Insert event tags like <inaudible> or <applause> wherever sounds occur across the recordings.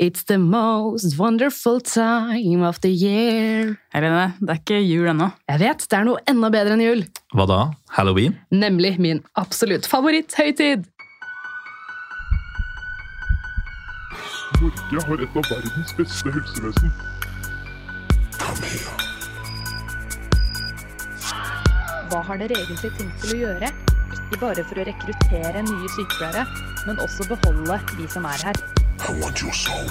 It's the most wonderful time of the year. Helene, det er ikke jul ennå. Jeg vet, det er noe enda bedre enn jul. Hva da? Halloween? Nemlig min absolutt favoritthøytid. Norge har et av verdens beste helsevesen. Hva har dere egentlig tenkt til å gjøre? Ikke bare for å rekruttere nye sykepleiere, men også beholde de som er her. I want your soul. You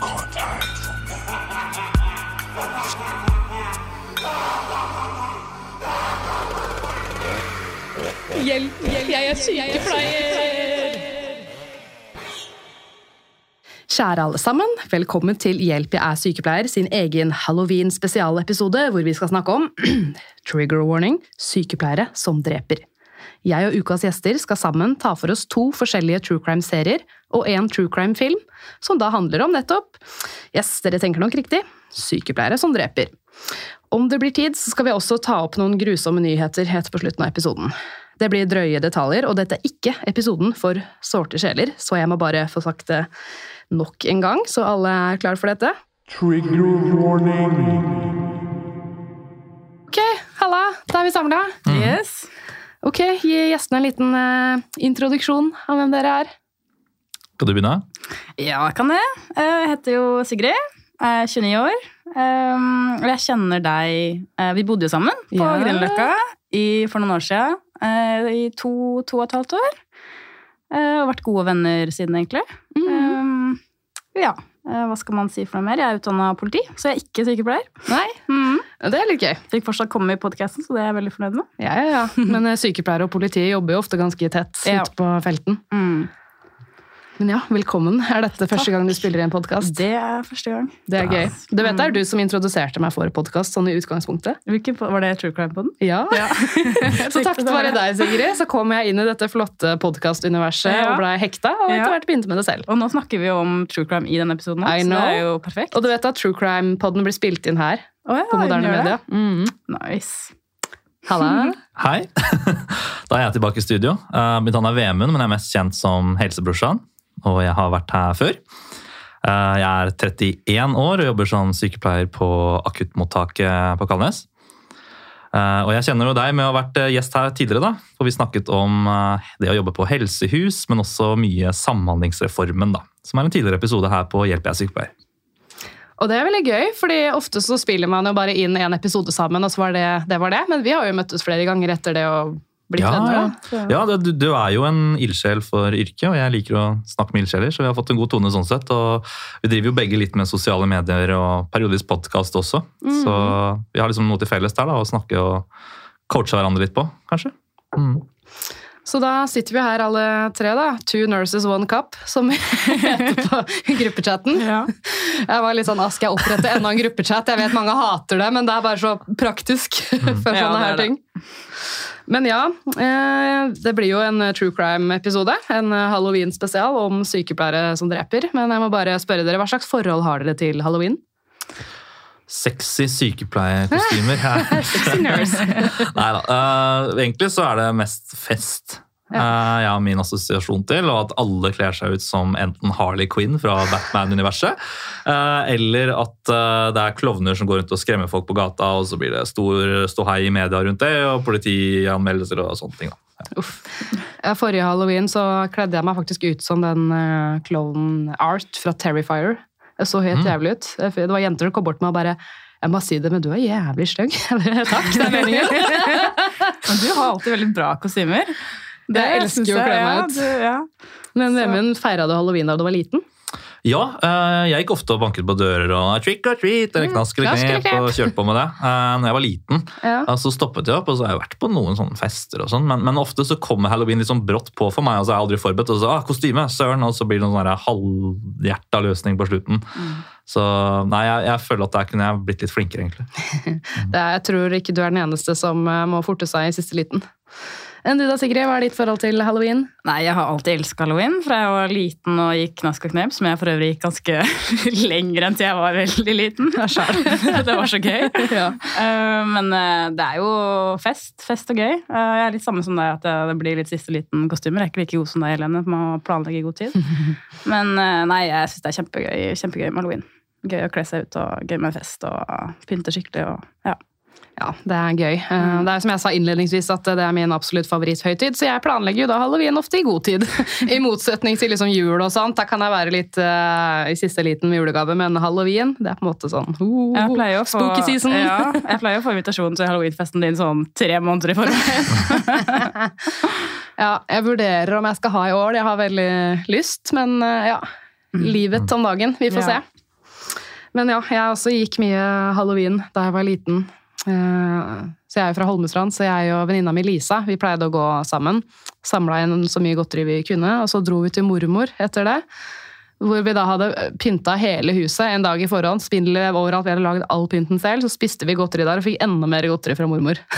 can't hide from me. Hjelp, hjelp, jeg er sykepleier! Kjære alle sammen, velkommen til Hjelp, jeg er sykepleier sin egen halloween-spesialepisode hvor vi skal snakke om <clears throat> trigger warning sykepleiere som dreper. Jeg og ukas gjester skal sammen ta for oss to forskjellige true crime-serier og en true crime-film, som da handler om nettopp Yes, dere tenker nok riktig sykepleiere som dreper. Om det blir tid, så skal vi også ta opp noen grusomme nyheter helt på slutten av episoden. Det blir drøye detaljer, og dette er ikke episoden for sårte sjeler, så jeg må bare få sagt det nok en gang, så alle er klar for dette. Trigger warning. Ok, halla, da er vi samla. Yes. Ok, gi gjestene en liten uh, introduksjon av hvem dere er. Skal du begynne? Ja, jeg kan det. Eh, Jeg heter jo Sigrid. Jeg er 29 år. Um, Og jeg kjenner deg eh, Vi bodde jo sammen på Ja. Grünerløkka for noen år siden. eh, I to, to og et halvt år. Eh, Og vært gode venner siden, egentlig. Um, Ja. Eh, Hva skal man si for noe mer? Jeg er utdanna politi, så jeg er ikke sykepleier. Nei, mm. det er litt gøy. Fikk fortsatt komme i podkasten, så det er jeg veldig fornøyd med. Ja, ja, ja. Men eh, sykepleiere og politi jobber jo ofte ganske tett Ja. ute på felten. Mm. Men ja, velkommen. Er dette første gang du spiller i en podkast? Det er første gang. Det er gøy. Du vet det er du som introduserte meg for podkast, sånn i utgangspunktet. Hvilken, var det True Crime på den? Ja. <laughs> <laughs> så takket være deg, Sigrid, så kom jeg inn i dette flotte podkastuniverset Ja. og blei hekta, og etter hvert begynte med det selv. Og nå snakker vi jo om true crime i denne episoden, så det er jo perfekt. Og du vet at True Crime-podden blir spilt inn her oh, ja, på Moderne? Media. Mm. Nice. Halla. <laughs> Hei. Da er jeg tilbake i studio. Eh, Mitt navn er Vemund, men jeg er mest kjent som Helsebrorsan. Og jeg har vært her før. Eh, Jeg er 31 år og jobber som sykepleier på akuttmottaket på Kalnes. Eh, Og jeg kjenner jo deg med å ha vært eh, gjest her tidligere, da. For vi snakket om det å jobbe på helsehus, men også mye Samhandlingsreformen, da. Som er en tidligere episode her på Hjelp, jeg er sykepleier. Og det er veldig gøy, fordi ofte så spiller man jo bare inn en episode sammen, og så var det det. var det. Men vi har jo møttes flere ganger etter det og blitt Ja, venner. ja. da. Ja, det, du, du er jo en ildsjel for yrket, og jeg liker å snakke med ildsjeler, så vi har fått en god tone sånn sett. Og vi driver jo begge litt med sosiale medier og periodisk podkast også. Så vi har liksom noe til felles der, da, å snakke og coache hverandre litt på, kanskje. Mm. Så da sitter vi her alle tre, da. Two nurses, one cup, som vi heter <laughs> på gruppechatten. Ja. Jeg var litt sånn, ah, skal jeg opprette enda en gruppechat? Jeg vet mange hater det, men det er bare så praktisk for Ja, sånne er her det. Men ja, eh, det blir jo en true crime-episode. En eh, halloween-spesial om sykepleiere som dreper. Men jeg må bare spørre dere, hva slags forhold har dere til halloween? Sexy sykepleierkostymer. <laughs> Sexy nurse. <laughs> Nei da. eh, egentlig så er det mest fest. Eh, jeg har min assosiasjon til, og at alle kler seg ut som enten Harley Quinn fra Batman-universet, eh, eller at eh, det er klovner som går rundt og skremmer folk på gata, og så blir det stor ståhei i media rundt det, og politianmeldelser og sånne ting. da. Uff. Eh, Forrige halloween så kledde jeg meg faktisk ut som den uh, klovnen Art fra Terrifier. Det så helt jævlig ut. Det var jenter som kom bort med og bare jeg må si det, men du er jævlig stygg. <laughs> Takk, det er meningen. <laughs> Men du har alltid veldig bra kostymer. Jeg elsker jo å kle meg ja, ut. Ja. Men Vemund, feira du halloween da du var liten? Ja, eh, jeg gikk ofte og banket på dører og trick or treat, eller knask eller knep, og kjørte på med det. Uh, når jeg var liten, Ja. Ja, så stoppet jeg opp, og så har jeg vært på noen sånne fester og sånn, men, men ofte så kommer halloween litt sånn brått på for meg, og så er jeg aldri forberedt, og så, ah, kostyme, søren, og så blir det noen sånn halvhjerta løsning på slutten. Så nei, jeg, jeg føler at der kunne jeg blitt litt flinkere, egentlig. <laughs> Det er, jeg tror ikke du er den eneste som eh, må forte seg i siste liten. Enn du da, Sigrid? Hva er ditt forhold til halloween? Nei, jeg har alltid elsket halloween fra jeg var liten og gikk Knask og knep, som jeg for øvrig gikk ganske <laughs> lenger enn til jeg var veldig liten. <laughs> det var så gøy. <laughs> Ja. Eh, men eh, det er jo fest. Fest og gøy. Eh, jeg er litt samme som deg, at det- blir litt siste liten kostymer. Jeg er ikke like god som deg, Helene. Må planlegge i god tid. Men nei, jeg syns det er kjempegøy, kjempegøy med halloween. Gøy å kle seg ut og gøy med fest og pynte skikkelig. og ja. Ja, det er gøy. Eh, Det er som jeg sa innledningsvis at det er min absolutt favoritthøytid, så jeg planlegger jo da halloween ofte i god tid. <laughs> I motsetning til liksom jul og sånt. Da kan jeg være litt uh, i siste liten med julegave, men halloween det er på en måte sånn uh, få, Spooky season. ja, jeg pleier å få invitasjon til halloweenfesten din sånn tre måneder i forveien. <laughs> Ja, jeg vurderer om jeg skal ha i år. Jeg har veldig lyst, men eh, ja. Livet om dagen. Vi får Ja. se. Men ja, jeg også gikk mye halloween da jeg var liten. Eh, Så jeg er jo fra Holmestrand, så jeg og venninna mi Lisa vi pleide å gå sammen. Samla inn så mye godteri vi kunne, og så dro vi til mormor etter det. Hvor vi da hadde pynta hele huset en dag i forhånd. Spindelvev overalt. Vi hadde lagd all pynten selv. Så spiste vi godteri der og fikk enda mer godteri fra mormor. <laughs>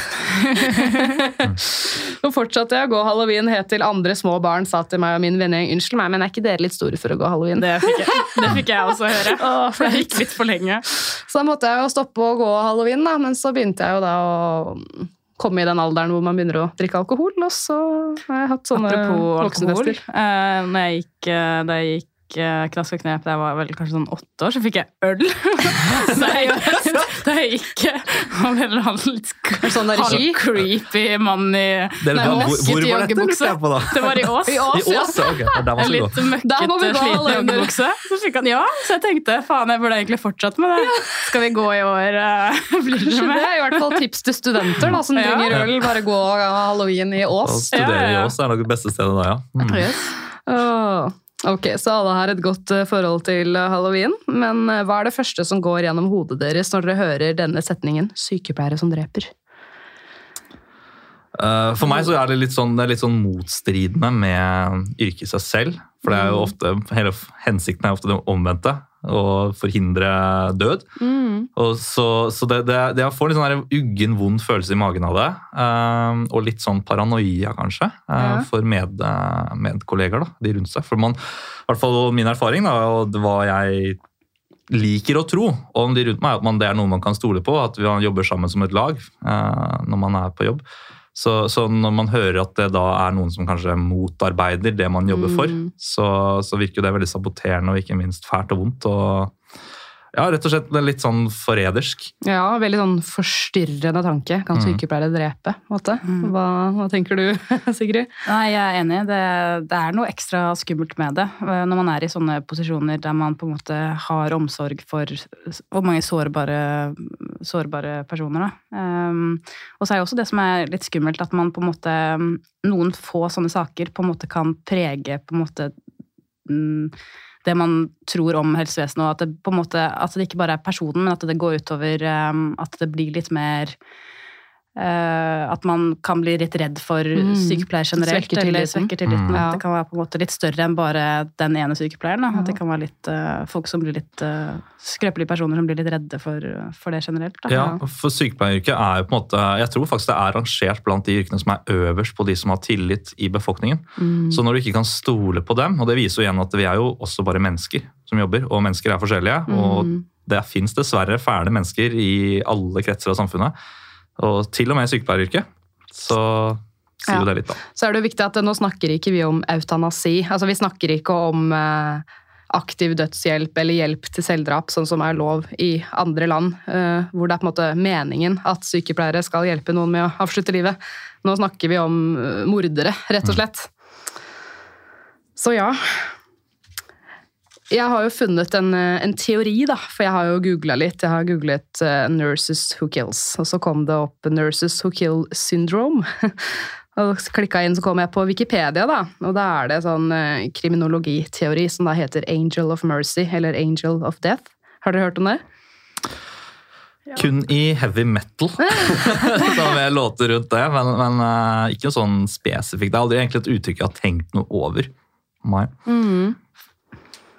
Så fortsatte jeg å gå halloween helt til andre små barn sa til meg og min vennegjeng unnskyld meg, men er ikke dere litt store for å gå halloween? Det fikk jeg, det fikk jeg også høre. <laughs> Åh, For det gikk litt for lenge. Så da måtte jeg jo stoppe å gå halloween, da. Men så begynte jeg jo da å komme i den alderen hvor man begynner å drikke alkohol, og så har jeg hatt sånne Apropos alkohol. voksenfester. Eh, når jeg gikk, eh, da jeg gikk knask og knep da jeg var vel kanskje sånn åtte år, så fikk jeg øl. <laughs> så jeg, <laughs> <laughs> da jeg gikk eh, av en eller annen litt Sånn creepy mann i Nei, hvor, hvor joggebukse. Det var i Ås. I Ås, I ja. Ås, ja, ok. En litt møkkete, gå sliten joggebukse. Så fikk han ja, så jeg tenkte faen, jeg burde egentlig fortsatt med det. Skal vi gå i år? eh, Blir Det med? er i hvert fall tips til studenter da, som Ja. trenger øl. Bare gå halloween i Ås. Ås. studere Ja, ja, ja. i Ås er nok det beste stedet da, ja. Mm. Yes. Åh, Ok, Så alle har et godt eh, forhold til eh, halloween. Men eh, hva er det første som går gjennom hodet deres når dere hører denne setningen 'sykepleiere som dreper'? For meg så er det litt sånn, det er litt sånn motstridende med yrket i seg selv. For det er jo ofte, hele hensikten er ofte det omvendte. Å forhindre død. Og så, så det, det, det Jeg får litt sånn uggen, vond følelse i magen av det. Um, og litt sånn paranoia, kanskje, eh, Ja. for med, medkolleger, medkollegaer. da, De rundt seg. For man, i hvert fall min erfaring, da, og det hva jeg liker å tro om de rundt meg, at man, det er noe man kan stole på. At man jobber sammen som et lag uh, når man er på jobb. Så, så når man hører at det da er noen som kanskje motarbeider det man jobber for, Mm. så, så virker jo det veldig saboterende og ikke minst fælt og vondt. og ja, rett og slett litt sånn forrædersk. Ja, veldig sånn forstyrrende tanke. Kan Mm. sykepleiere drepe? Måte. Hva, hva tenker du, <laughs> Sigrid? Nei, jeg er enig. Det, det er noe ekstra skummelt med det. eh, Når man er i sånne posisjoner der man på en måte har omsorg for hvor og mange sårbare, sårbare personer. Um, og så er jo også det som er litt skummelt, at man på en måte Noen få sånne saker på en måte kan prege på en måte mm, det man tror om helsevesenet, og at det på en måte, at det ikke bare er personen, men at det går utover um, At det blir litt mer At man kan bli litt redd for Mm. sykepleier generelt. Svekker eller svekker tilliten. Mm. At det kan være på en måte litt større enn bare den ene sykepleieren. Da. Ja. At det kan være litt uh, folk som blir litt uh, skrøpelige personer som blir litt redde for, for det generelt. Da. Ja, for Sykepleieryrket er jo på en måte, jeg tror faktisk det er rangert blant de yrkene som er øverst på de som har tillit i befolkningen. Mm. Så når du ikke kan stole på dem, og det viser jo igjen at vi er jo også bare mennesker som jobber, og mennesker er forskjellige, og Mm. det fins dessverre fæle mennesker i alle kretser av samfunnet, og til og med sykepleieryrket. Så sier Ja. jo det litt, da. Så er det jo viktig at nå snakker ikke vi om eutanasi. Altså Vi snakker ikke om eh, aktiv dødshjelp eller hjelp til selvdrap, sånn som er lov i andre land, eh, hvor det er på en måte meningen at sykepleiere skal hjelpe noen med å avslutte livet. Nå snakker vi om eh, mordere, rett og slett. Så ja. Jeg har jo funnet en, eh, en teori, da, for jeg har jo googla litt. Jeg har googlet uh, 'Nurses Who Kills', og så kom det opp 'Nurses Who Kill Syndrome'. <laughs> Og klikka inn, så kom jeg på Wikipedia, da. Og da er det sånn uh, kriminologiteori som da heter 'Angel of Mercy', eller 'Angel of Death'. Har dere hørt om det? Kun i heavy metal, <laughs> som er låter rundt det, men, men uh, ikke sånn spesifikt. Det er aldri egentlig et uttrykk jeg har tenkt noe over. Nei.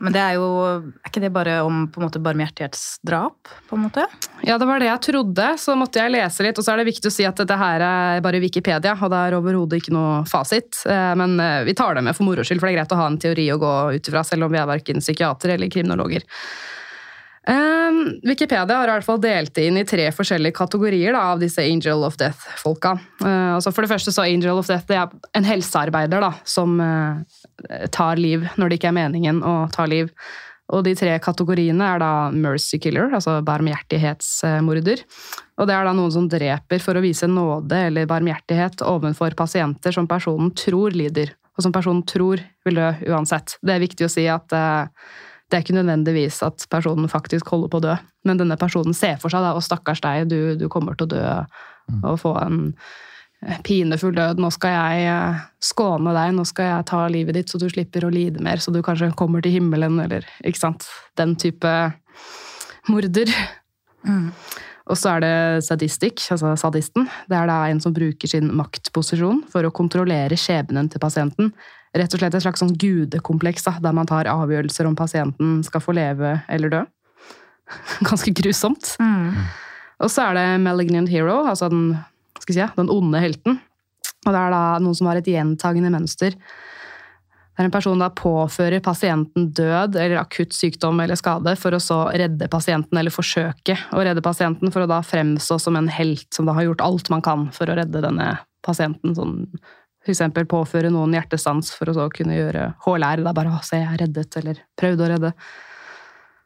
Men det er jo Er ikke det bare om på en måte barmhjertighetsdrap? på en måte? Ja, det var det jeg trodde. Så måtte jeg lese litt. Og så er det viktig å si at dette her er bare Wikipedia, og det er overhodet ikke noe fasit. Eh, Men eh, vi tar det med for moro skyld, for det er greit å ha en teori å gå ut ifra, selv om vi er verken psykiatere eller kriminologer. Eh, Wikipedia har i hvert fall delt inn i tre forskjellige kategorier da, av disse Angel of Death-folka. Uh, altså for det første så Angel of Death det er en helsearbeider da, som uh, tar liv når det ikke er meningen å ta liv. Og de tre kategoriene er da mercy killer, altså barmhjertighetsmorder. Og det er da noen som dreper for å vise nåde eller barmhjertighet overfor pasienter som personen tror lider, og som personen tror vil dø uansett. Det er viktig å si at eh, det er ikke nødvendigvis at personen faktisk holder på å dø, men denne personen ser for seg da, og stakkars deg, du, du kommer til å dø og få en eh, pinefull død. Nå skal jeg eh, skåne deg, nå skal jeg ta livet ditt så du slipper å lide mer, så du kanskje kommer til himmelen, eller ikke sant. Den type morder. Og så er det sadistikk, altså sadisten. Det er da en som bruker sin maktposisjon for å kontrollere skjebnen til pasienten. Rett og slett et slags sånn gudekompleks, da, der man tar avgjørelser om pasienten skal få leve eller dø. <laughs> Ganske grusomt. Og så er det malignant hero, altså den, si, den onde helten. Og det er da noen som har et gjentagende mønster. Det er en person da påfører pasienten død eller akutt sykdom eller skade for å så redde pasienten, eller forsøke å redde pasienten, for å da fremstå som en helt som da har gjort alt man kan for å redde denne pasienten. Sånn, for eksempel påføre noen hjertestans for å så kunne gjøre HLR. Da bare å, se, jeg er reddet, eller prøvde å redde.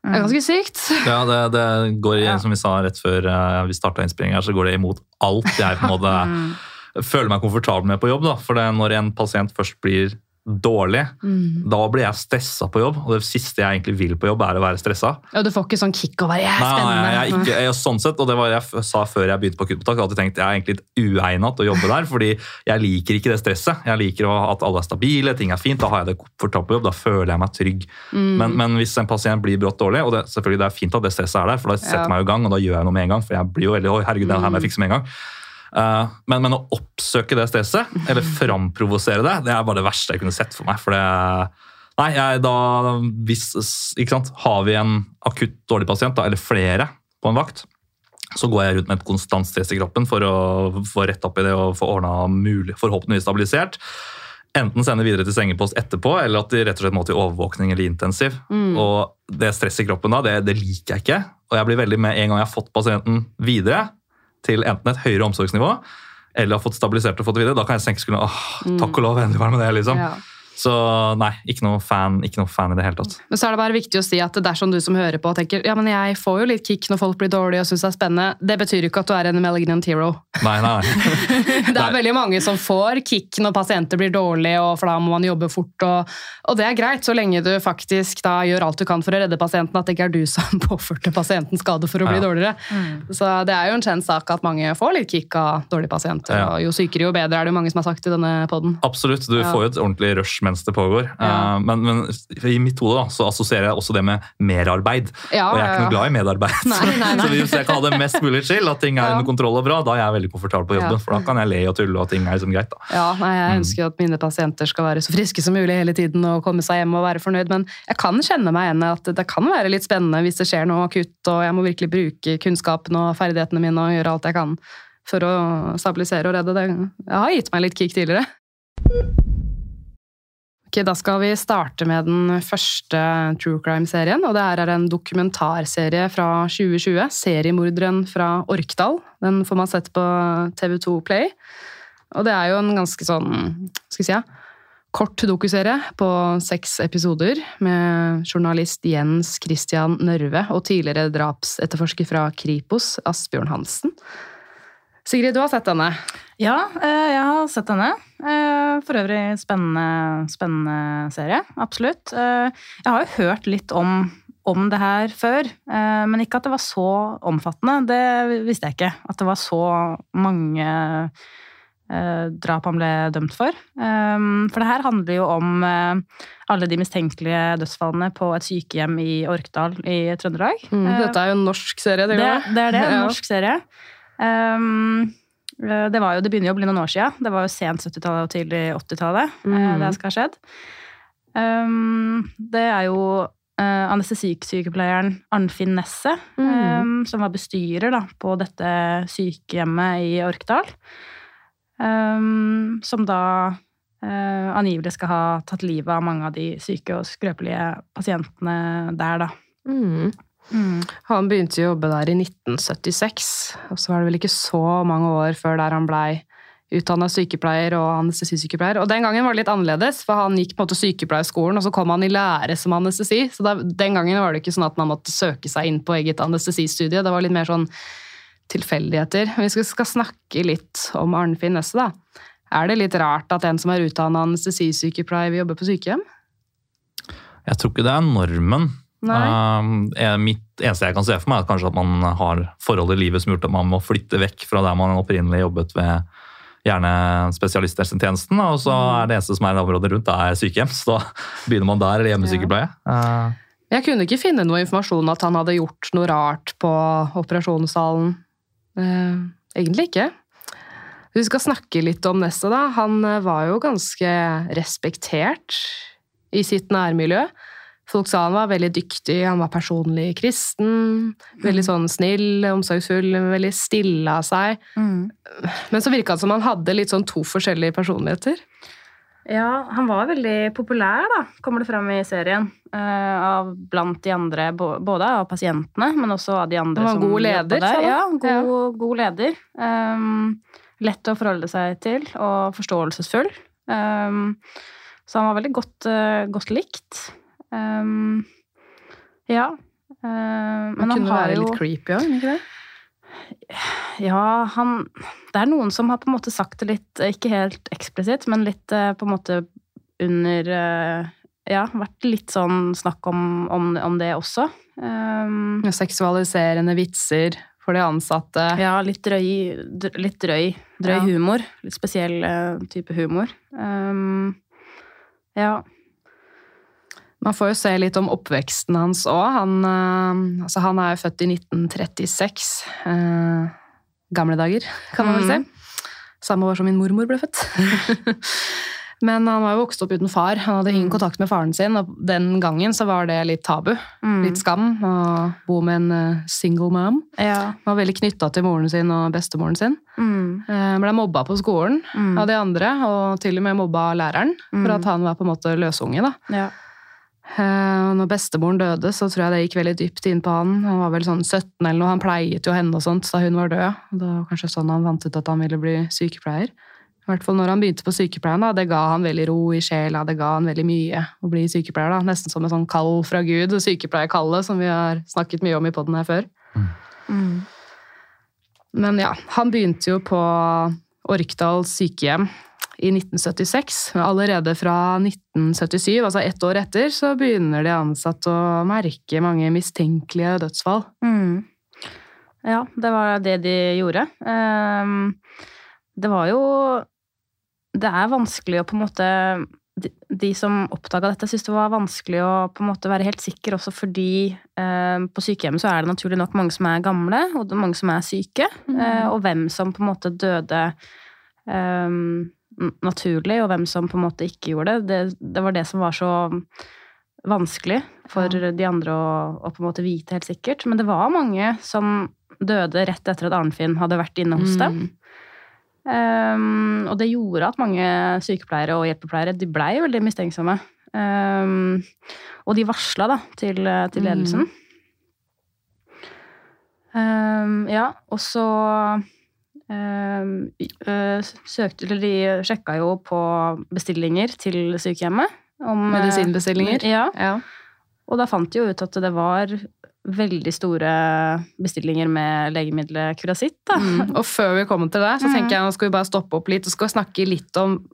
Det er ganske sykt. Ja, det, det går igjen, Ja. som vi sa rett før eh, vi starta innspillinga, så går det imot alt jeg på en måte <laughs> føler meg komfortabel med på jobb. Da. For det, når en pasient først blir dårlig, da blir jeg stressa på jobb. Og det siste jeg egentlig vil på jobb, er å være stressa. Og du får ikke sånn kick over jeg er Nei, nei, jeg ikke, jeg, sånn sett, og det var jeg f- sa før jeg begynte på akuttmottak. Jeg tenkte jeg er egentlig litt uegna til å jobbe der, fordi jeg liker ikke det stresset. Jeg liker at alle er stabile, ting er fint, da har jeg det komfortabelt på jobb, da føler jeg meg trygg. Men, men hvis en pasient blir brått dårlig, og det, selvfølgelig det er fint at det stresset er der, for da setter Ja. jeg meg i gang, og da gjør jeg noe med en gang, for jeg blir jo veldig, herregud, det her må jeg fikse med en gang. Eh, men, men å oppsøke det stresset, eller framprovosere det, det er bare det verste jeg kunne sett for meg. For det Nei, jeg, da hvis, ikke sant, Har vi en akutt dårlig pasient, da, eller flere på en vakt, så går jeg rundt med et konstant stress i kroppen for å få rett opp i det og få ordna mulig, forhåpentligvis stabilisert. Enten sende videre til sengepost etterpå, eller at de rett og slett må til overvåkning eller intensiv. Og det stresset i kroppen da, det, det liker jeg ikke. Og jeg blir veldig med en gang jeg har fått pasienten videre til enten et høyere omsorgsnivå, eller har fått stabilisert og fått det videre, da kan jeg tenke skuldrene. åh, takk og lov, endelig var med det, liksom. Ja. Så nei, ikke noe, fan, ikke noe fan i det hele tatt. Men så er det bare viktig å si at dersom du som hører på tenker ja, men jeg får jo litt kick når folk blir dårlige og syns det er spennende, det betyr jo ikke at du er en malignant hero. Nei, nei, nei. <laughs> Det Nei. er veldig mange som får kick når pasienter blir dårlige, og for da må man jobbe fort. Og, og det er greit, så lenge du faktisk da gjør alt du kan for å redde pasienten, at det ikke er du som <laughs> påførte pasienten skade for å bli Ja. dårligere. Så det er jo en kjent sak at mange får litt kick av dårlige pasienter. Ja. Og jo sykere, jo bedre, er det jo mange som har sagt i denne poden. Absolutt, du Ja. får jo et ordentlig rush mens det pågår. Ja. Eh, Men, men i mitt hode så assosierer jeg også det med merarbeid. Ja, og jeg er ikke noe glad i medarbeid. Nei, nei, nei. <laughs> så hvis jeg kan ha det mest mulig chill, at ting er <laughs> under kontroll og bra, da er jeg veldig komfortabel på jobben. For da kan jeg le og tulle, og ting er liksom greit. da. Ja, nei, Mm. Jeg ønsker jo at mine pasienter skal være så friske som mulig hele tiden og komme seg hjem og være fornøyd, men jeg kan kjenne meg igjen at det kan være litt spennende hvis det skjer noe akutt, og jeg må virkelig bruke kunnskapen og ferdighetene mine og gjøre alt jeg kan for å stabilisere og redde det. Jeg har gitt meg litt kick tidligere. Ok, Da skal vi starte med den første true crime-serien. og Det er en dokumentarserie fra 2020. 'Seriemorderen fra Orkdal'. Den får man sett på TV2 Play. Og det er jo en ganske sånn skal vi si, kort dokuserie på seks episoder med journalist Jens Christian Nørve og tidligere drapsetterforsker fra Kripos, Asbjørn Hansen. Sigrid, du har sett denne. Ja, eh, jeg har sett denne. Eh, For øvrig spennende, spennende serie. Absolutt. Eh, Jeg har jo hørt litt om, om det her før, men ikke at det var så omfattende. Det visste jeg ikke. At det var så mange drap han ble dømt for. For det her handler jo om alle de mistenkelige dødsfallene på et sykehjem i Orkdal i Trøndelag. Mm, Dette er jo en norsk serie. det, Det, det er det, en <laughs> norsk serie. Um, eh, det, var jo, det begynner jo å bli noen år siden. Det var jo sent 70-tallet og tidlig 80-tallet mm. Mhm. det skal ha skjedd. Um, det er jo uh, anestesisykepleieren Arnfinn Nesset, eh, som var bestyrer da, på dette sykehjemmet i Orkdal. Um, som da uh, angivelig skal ha tatt livet av mange av de syke og skrøpelige pasientene der, da. Mm. Han begynte å jobbe der i 1976, og så var det vel ikke så mange år før der han blei utdanna sykepleier og anestesisykepleier. Og den gangen var det litt annerledes, for han gikk på en måte sykepleierskolen, og så kom han i lære som anestesi. Så da, den gangen var det ikke sånn at man måtte søke seg inn på eget anestesistudie. Det var litt mer sånn tilfeldigheter. Vi skal, skal snakke litt om Arnfinn Nesse, da. Er det litt rart at en som er utdanna anestesisykepleier, vil jobbe på sykehjem? Jeg tror ikke det er normen. Um, mitt eneste jeg kan se for meg, er kanskje at man har forhold i livet som gjort at man må flytte vekk fra der man opprinnelig jobbet ved gjerne spesialisthelsetjenesten, og så Mm. er det eneste som er i området rundt, det er sykehjem. <laughs> Så da begynner man der, eller hjemmesykepleie. Uh, Jeg kunne ikke finne noe informasjon at han hadde gjort noe rart på operasjonssalen. Eh, egentlig ikke. Vi skal snakke litt om Nesset, da. Han eh, var jo ganske respektert i sitt nærmiljø. Folk sa han var veldig dyktig, han var personlig kristen, veldig sånn snill, omsorgsfull, veldig stille av seg. Men så virka det som han hadde litt sånn to forskjellige personligheter. Ja, han var veldig populær, da, kommer det fram i serien. Uh, av blant de andre, både av pasientene, men også av de andre som god leder, der. Ja, god, god leder. Um, lett å forholde seg til, og forståelsesfull. Um, så han var veldig godt, uh, godt likt. Um, ja. Uh, men Han han kunne har være jo litt creepy òg, ikke det? Ja, han Det er noen som har på en måte sagt det litt, eh, ikke helt eksplisitt, men litt eh, på en måte under eh, Ja, vært litt sånn snakk om, om, om det også. Um, Seksualiserende vitser for de ansatte. ja, litt drøy, litt drøy, drøy Ja. humor. Litt spesiell type humor. Um, ja. Man får jo se litt om oppveksten hans òg. Han, eh, altså han er jo født i 1936. Eh, gamle dager, kan man vel si. si. Samme år som min mormor ble født. <laughs> Men han var jo vokst opp uten far. Han hadde ingen Mm. kontakt med faren sin, og den gangen så var det litt tabu. Mm. Litt skam å bo med en eh, single mom. ja. Han var veldig knytta til moren sin og bestemoren sin. Mm. Eh, Ble mobba på skolen Mm. av de andre, og til og med mobba læreren for Mm. at han var på en måte løsunge. da. ja. Eh, når bestemoren døde, så tror jeg det gikk veldig dypt inn på han. Han var vel sånn 17 eller noe, han pleiet jo henne og sånt da hun var død. Det var kanskje sånn han fant ut at han ville bli sykepleier. I hvert fall når han begynte på sykepleien, da, det ga han veldig ro i sjela, det ga han veldig mye å bli sykepleier. da. Nesten som en sånn kall fra Gud, sykepleierkallet, som vi har snakket mye om i poden her før. Mm. Men ja, han begynte jo på Orkdal sykehjem i 1976. Men allerede fra 1977, altså ett år etter, så begynner de ansatte å merke mange mistenkelige dødsfall. Mm. Ja, det var det de gjorde. Ehm, det var jo Det er vanskelig å på en måte De, som oppdaga dette, syntes det var vanskelig å på en måte være helt sikker, også fordi eh, på sykehjemmet så er det naturlig nok mange som er gamle, og mange som er syke. eh, og hvem som på en måte døde ehm, naturlig, og hvem som på en måte ikke gjorde det. Det, det var det som var så vanskelig for de andre å, å på en måte vite helt sikkert. Men det var mange som døde rett etter at Arnfinn hadde vært inne hos dem. Mm. Um, og det gjorde at mange sykepleiere og hjelpepleiere de blei veldig mistenksomme. Um, og de varsla da til, til ledelsen. Um, ja, og så søkte Eller de sjekka jo på bestillinger til sykehjemmet. Om, øh, Medisinbestillinger. Ja, Ja. og da fant de jo ut at det var veldig store bestillinger med legemiddelet Curasitt. Mm. Og før vi kommer til det, så Mm. tenker jeg nå skal vi bare stoppe opp litt og skal snakke litt om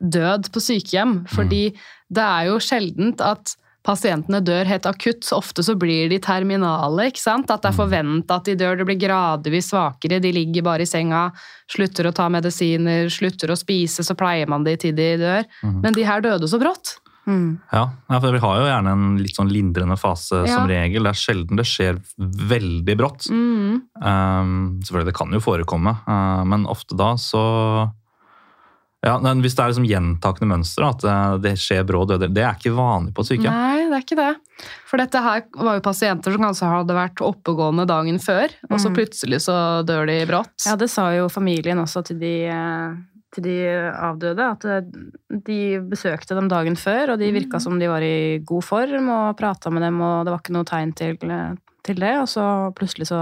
død på sykehjem. Fordi det er jo sjeldent at pasientene dør helt akutt. Ofte så blir de terminale. ikke sant? At det er forventa at de dør. Det blir gradvis svakere. De ligger bare i senga, slutter å ta medisiner, slutter å spise, så pleier man de til de dør. Mm. Men de her døde så brått. Mm. Ja, ja, for vi har jo gjerne en litt sånn lindrende fase Ja. som regel. Det er sjelden det skjer veldig brått. Mm. Um, selvfølgelig, det kan jo forekomme, uh, men ofte da så ja, men Hvis det er liksom gjentakende mønster, at uh, det skjer brå døder, det er ikke vanlig på et sykehjem. Nei, det er ikke det. For dette her var jo pasienter som kanskje hadde vært oppegående dagen før, og så Mm. plutselig så dør de brått. Ja, det sa jo familien også til de, eh, til de avdøde, at eh, de besøkte dem dagen før, og de virka som de var i god form, og prata med dem, og det var ikke noe tegn til, til det, og så plutselig så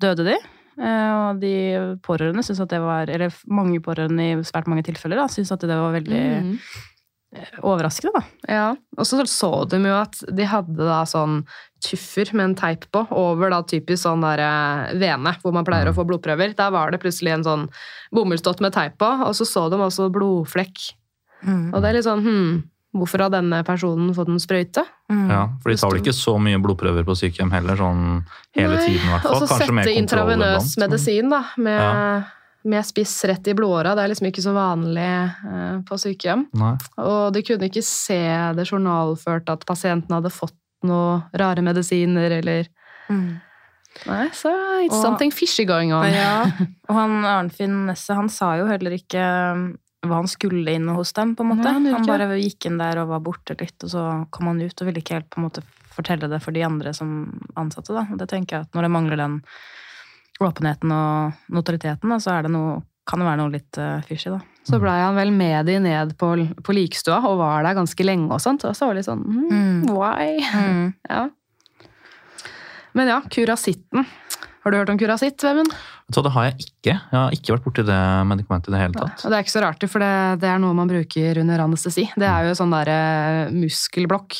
døde de. Eh, Og de pårørende syns at det var Eller mange pårørende i svært mange tilfeller da, syns at det var veldig Mm. overraskende, da. Ja, og så så de jo at de hadde da sånn tuffer med en teip på, over da typisk sånn der eh, vene, hvor man pleier å få blodprøver. Der var det plutselig en sånn bomullsdott med teip på, og så så de også blodflekk. Og det er litt sånn, hm, hvorfor har denne personen fått en sprøyte? Mm. Ja, for de tar vel ikke så mye blodprøver på sykehjem heller, sånn hele Nei, tiden i hvert fall. Og så sette intravenøs medisin da, med, Ja. med spiss rett i blodåra. Det er liksom ikke så vanlig eh, på sykehjem. Nei. Og de kunne ikke se det journalført at pasienten hadde fått noe rare medisiner, eller Mm. Nei, så it's Og- something fishy going on. Ja, <laughs> og han Arnfinn Nesse, han sa jo heller ikke um, hva han skulle inn hos dem, på en måte. Nei, han bare gikk inn der og var borte litt, og så kom han ut og ville ikke helt på en måte fortelle det for de andre som ansatte, da. Og det tenker jeg at når det mangler den åpenheten og notoriteten, da, så er det noe, kan det være noe litt uh, fishy, da. Så blei han vel med de ned på, på likstua og var der ganske lenge og sånt. Og så var det litt sånn mm, Mm. Why? <laughs> Ja. Men ja, kurasitten. Har du hørt om kurasitt, Vemund? Så det har jeg ikke. Jeg har ikke vært borti det medikamentet i det hele tatt. Og det er ikke så rart, for det, det er noe man bruker under anestesi. Det er jo sånn derre muskelblokk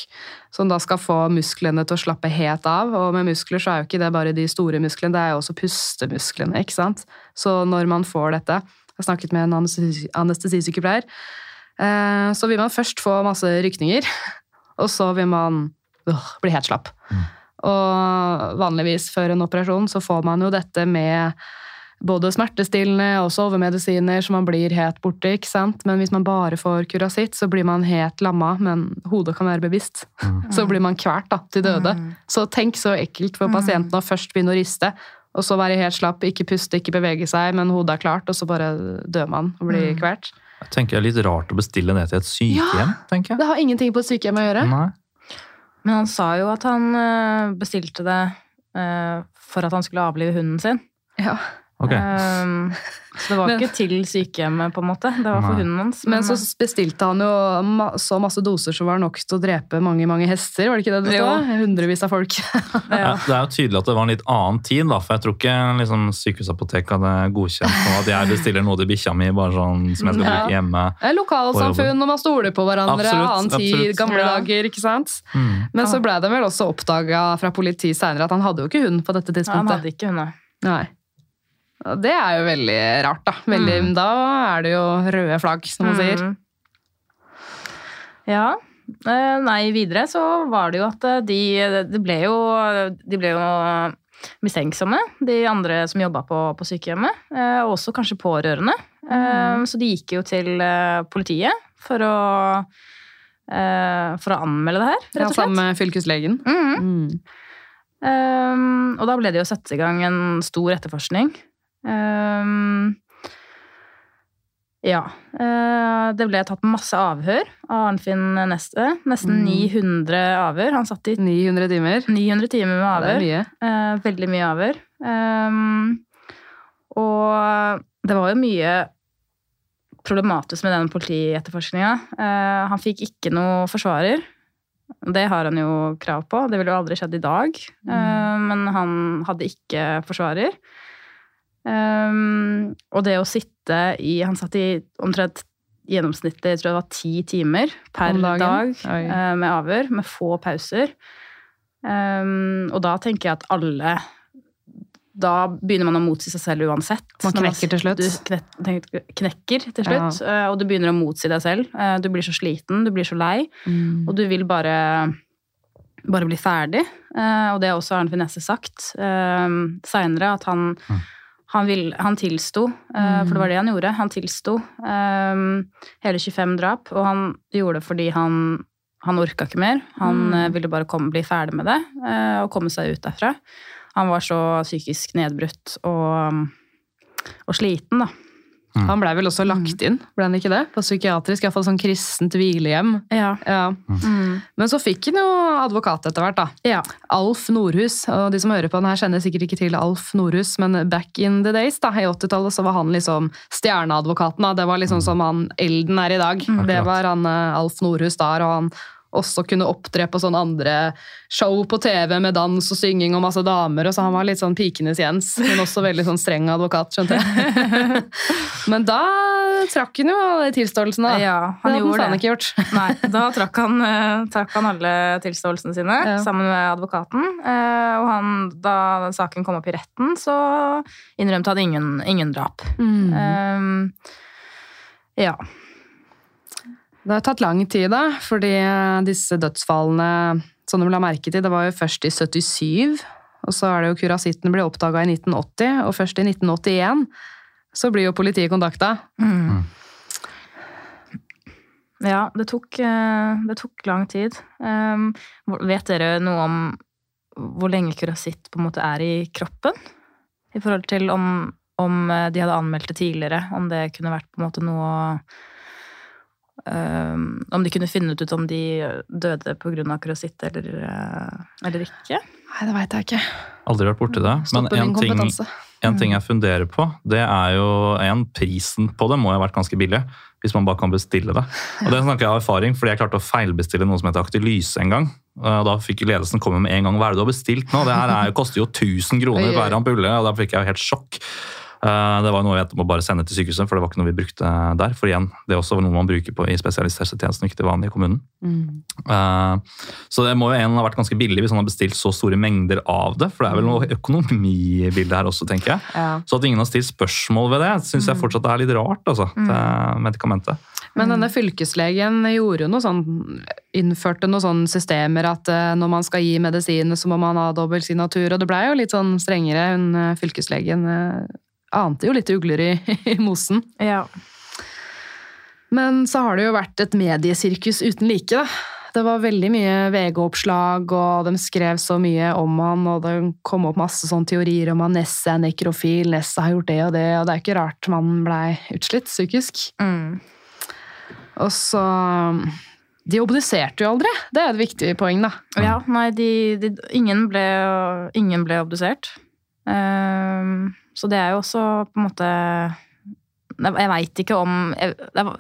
som da skal få musklene til å slappe helt av. Og med muskler så er jo ikke det bare de store musklene, det er jo også pustemusklene, ikke sant. Så når man får dette Jeg har snakket med en anestesisykepleier. eh, Så vil man først få masse rykninger, og så vil man øh, bli helt slapp. Og vanligvis før en operasjon så får man jo dette med både smertestillende og sovemedisiner, så man blir helt borte, ikke sant? Men hvis man bare får kurasitt, så blir man helt lamma, men hodet kan være bevisst. Så blir man kvert da, til døde. Så tenk så ekkelt for pasienten å først begynne å riste, og så være helt slapp, ikke puste, ikke bevege seg, men hodet er klart, og så bare dør man og blir kvert. Jeg tenker det er litt rart å bestille det til et sykehjem, tenker jeg. Det har ingenting på et sykehjem å gjøre. Nei. Men han sa jo at han eh, bestilte det eh, for at han skulle avlive hunden sin. Ja. Ok. Um, så det var Men- ikke til sykehjemmet, på en måte. Det var for Nei. hunden hans. Men så bestilte han jo ma så masse doser som var nok til å drepe mange, mange hester, var det ikke det det stod? Hundrevis av folk. <laughs> Ja, ja. det er jo tydelig at det var en litt annen tid, da, for jeg tror ikke liksom, sykehusapotek hadde godkjent på at jeg bestiller noe til bikkja mi bare sånn som jeg skal Ja. bruke hjemme. Det er Lokalsamfunn, og man stoler på hverandre, Absolutt, annen tid, absolutt. gamle Ja. dager, ikke sant? Mm. Men så ble det vel også oppdaga fra politiet seinere at han hadde jo ikke hund på dette tidspunktet. han hadde ikke hund, nei. Og det er jo veldig rart, da. Veldig, Mm. Da er det jo røde flagg, som man sier. Mm. Ja. Eh, Nei, videre så var det jo at eh, de, de ble jo De ble jo mistenksomme, de andre som jobba på, på sykehjemmet. eh, Og også kanskje pårørende. Mm. Så de gikk jo til politiet for å For å anmelde det her, rett og slett. sammen med fylkeslegen. Mm. Mm. Um, og da ble det jo satt i gang en stor etterforskning. Um, ja. eh, det ble tatt masse avhør av Arnfinn Neste. Nesten Mm. 900 avhør. Han satt i 900 timer. 900 timer med avhør. mye. Eh, veldig mye avhør. Um, og det var jo mye problematisk med den politietterforskninga. Eh, han fikk ikke noe forsvarer. Det har han jo krav på. Det ville jo aldri skjedd i dag. Eh, men han hadde ikke forsvarer. Um, og det å sitte i Han satt i omtrent gjennomsnittlig jeg tror det var ti timer per dag eh, med avhør, med få pauser. Um, og da tenker jeg at alle Da begynner man å motsi seg selv uansett. Man knekker til slutt. Du knek, knekker til slutt, eh, og du begynner å motsi deg selv. Uh, Du blir så sliten, du blir så lei, Mm. og du vil bare, bare bli ferdig. Eh, Og det har også Arne Finesse sagt uh, seinere, at han, han, vil, han tilsto, mm. for det var det han gjorde. Han tilsto um, hele 25 drap, og han gjorde det fordi han, han orka ikke mer. Han Mm. eh, ville bare komme, bli ferdig med det uh, og komme seg ut derfra. Han var så psykisk nedbrutt og, og sliten, da. Han blei vel også lagt inn, ble han ikke det? På psykiatrisk, iallfall sånn kristent hvilehjem. Ja. Ja. Mm. Men så fikk han jo advokat etter hvert, da. ja. Alf Nordhus. Og de som hører på den her, kjenner sikkert ikke til Alf Nordhus, men back in the days, da, i 80-tallet, så var han liksom stjerneadvokaten. Da. Det var liksom som han Elden er i dag. Det var han eh, Alf Nordhus der, og han også kunne opptre på sånne andre show på TV med dans og synging og masse damer, og så han var litt sånn pikenes Jens, men også veldig sånn streng advokat, skjønte jeg. <laughs> men da trakk han jo tilståelsen, da. ja, det han hadde gjorde faen det. ikke gjort. <laughs> Nei, da trakk han, eh, trakk han alle tilståelsene sine Ja. sammen med advokaten. Eh, Og han, da saken kom opp i retten, så innrømte han ingen, ingen drap. Mm. Um, ja. Det har tatt lang tid, da, fordi disse dødsfallene som de la merke til, det var jo først i 77, og så er det jo kurasitten ble oppdaga i 1980, og først i 1981 så blir jo politiet kontakta. Mm. Ja, det tok, eh, det tok lang tid. Um, vet dere noe om hvor lenge kurasitt på en måte er i kroppen? I forhold til om, om eh, de hadde anmeldt det tidligere, om det kunne vært på en måte noe um, Om de kunne finne ut om de døde pga. kurasitt eller, eh, eller ikke? Nei, det veit jeg ikke. Aldri vært borti det. Men en ting, en ting jeg funderer på, det er jo en, prisen på det må jo ha vært ganske billig. Hvis man bare kan bestille det. Og det snakker jeg av erfaring, fordi jeg klarte å feilbestille noe som heter Aktylyse en gang. Og da fikk ledelsen komme med en gang hva er det du har bestilt nå. Det her er, koster jo 1000 kroner hver ampulle, og da fikk jeg jo helt sjokk. Eh, Det var noe vi må bare sende til sykehuset, for det var ikke noe vi brukte der. For igjen, det er også noe man bruker på i spesialisthelsetjenesten, ikke til vanlig i kommunen. Mm. Eh, Så det må jo en ha vært ganske billig hvis han har bestilt så store mengder av det. For det er vel noe økonomibilde her også, tenker jeg. Ja. Så at ingen har stilt spørsmål ved det, syns jeg fortsatt er litt rart. altså, det medikamentet. Men denne fylkeslegen gjorde jo noe sånn, innførte noen sånne systemer at eh, når man skal gi medisiner, så må man ha dobbel signatur, og det blei jo litt sånn strengere. Hun fylkeslegen ante jo litt ugler i, i mosen. Ja. Men så har det jo vært et mediesirkus uten like, da. Det var veldig mye VG-oppslag, og de skrev så mye om han, og det kom opp masse sånne teorier om at Nesse er nekrofil, Nesse har gjort det og det, og det er ikke rart man blei utslitt psykisk. Mm. Og så De obduserte jo aldri, det er et viktig poeng, da. Ja, nei, de, de, ingen, ble, ingen ble obdusert. Ehm, så det er jo også på en måte Jeg, veit ikke om jeg,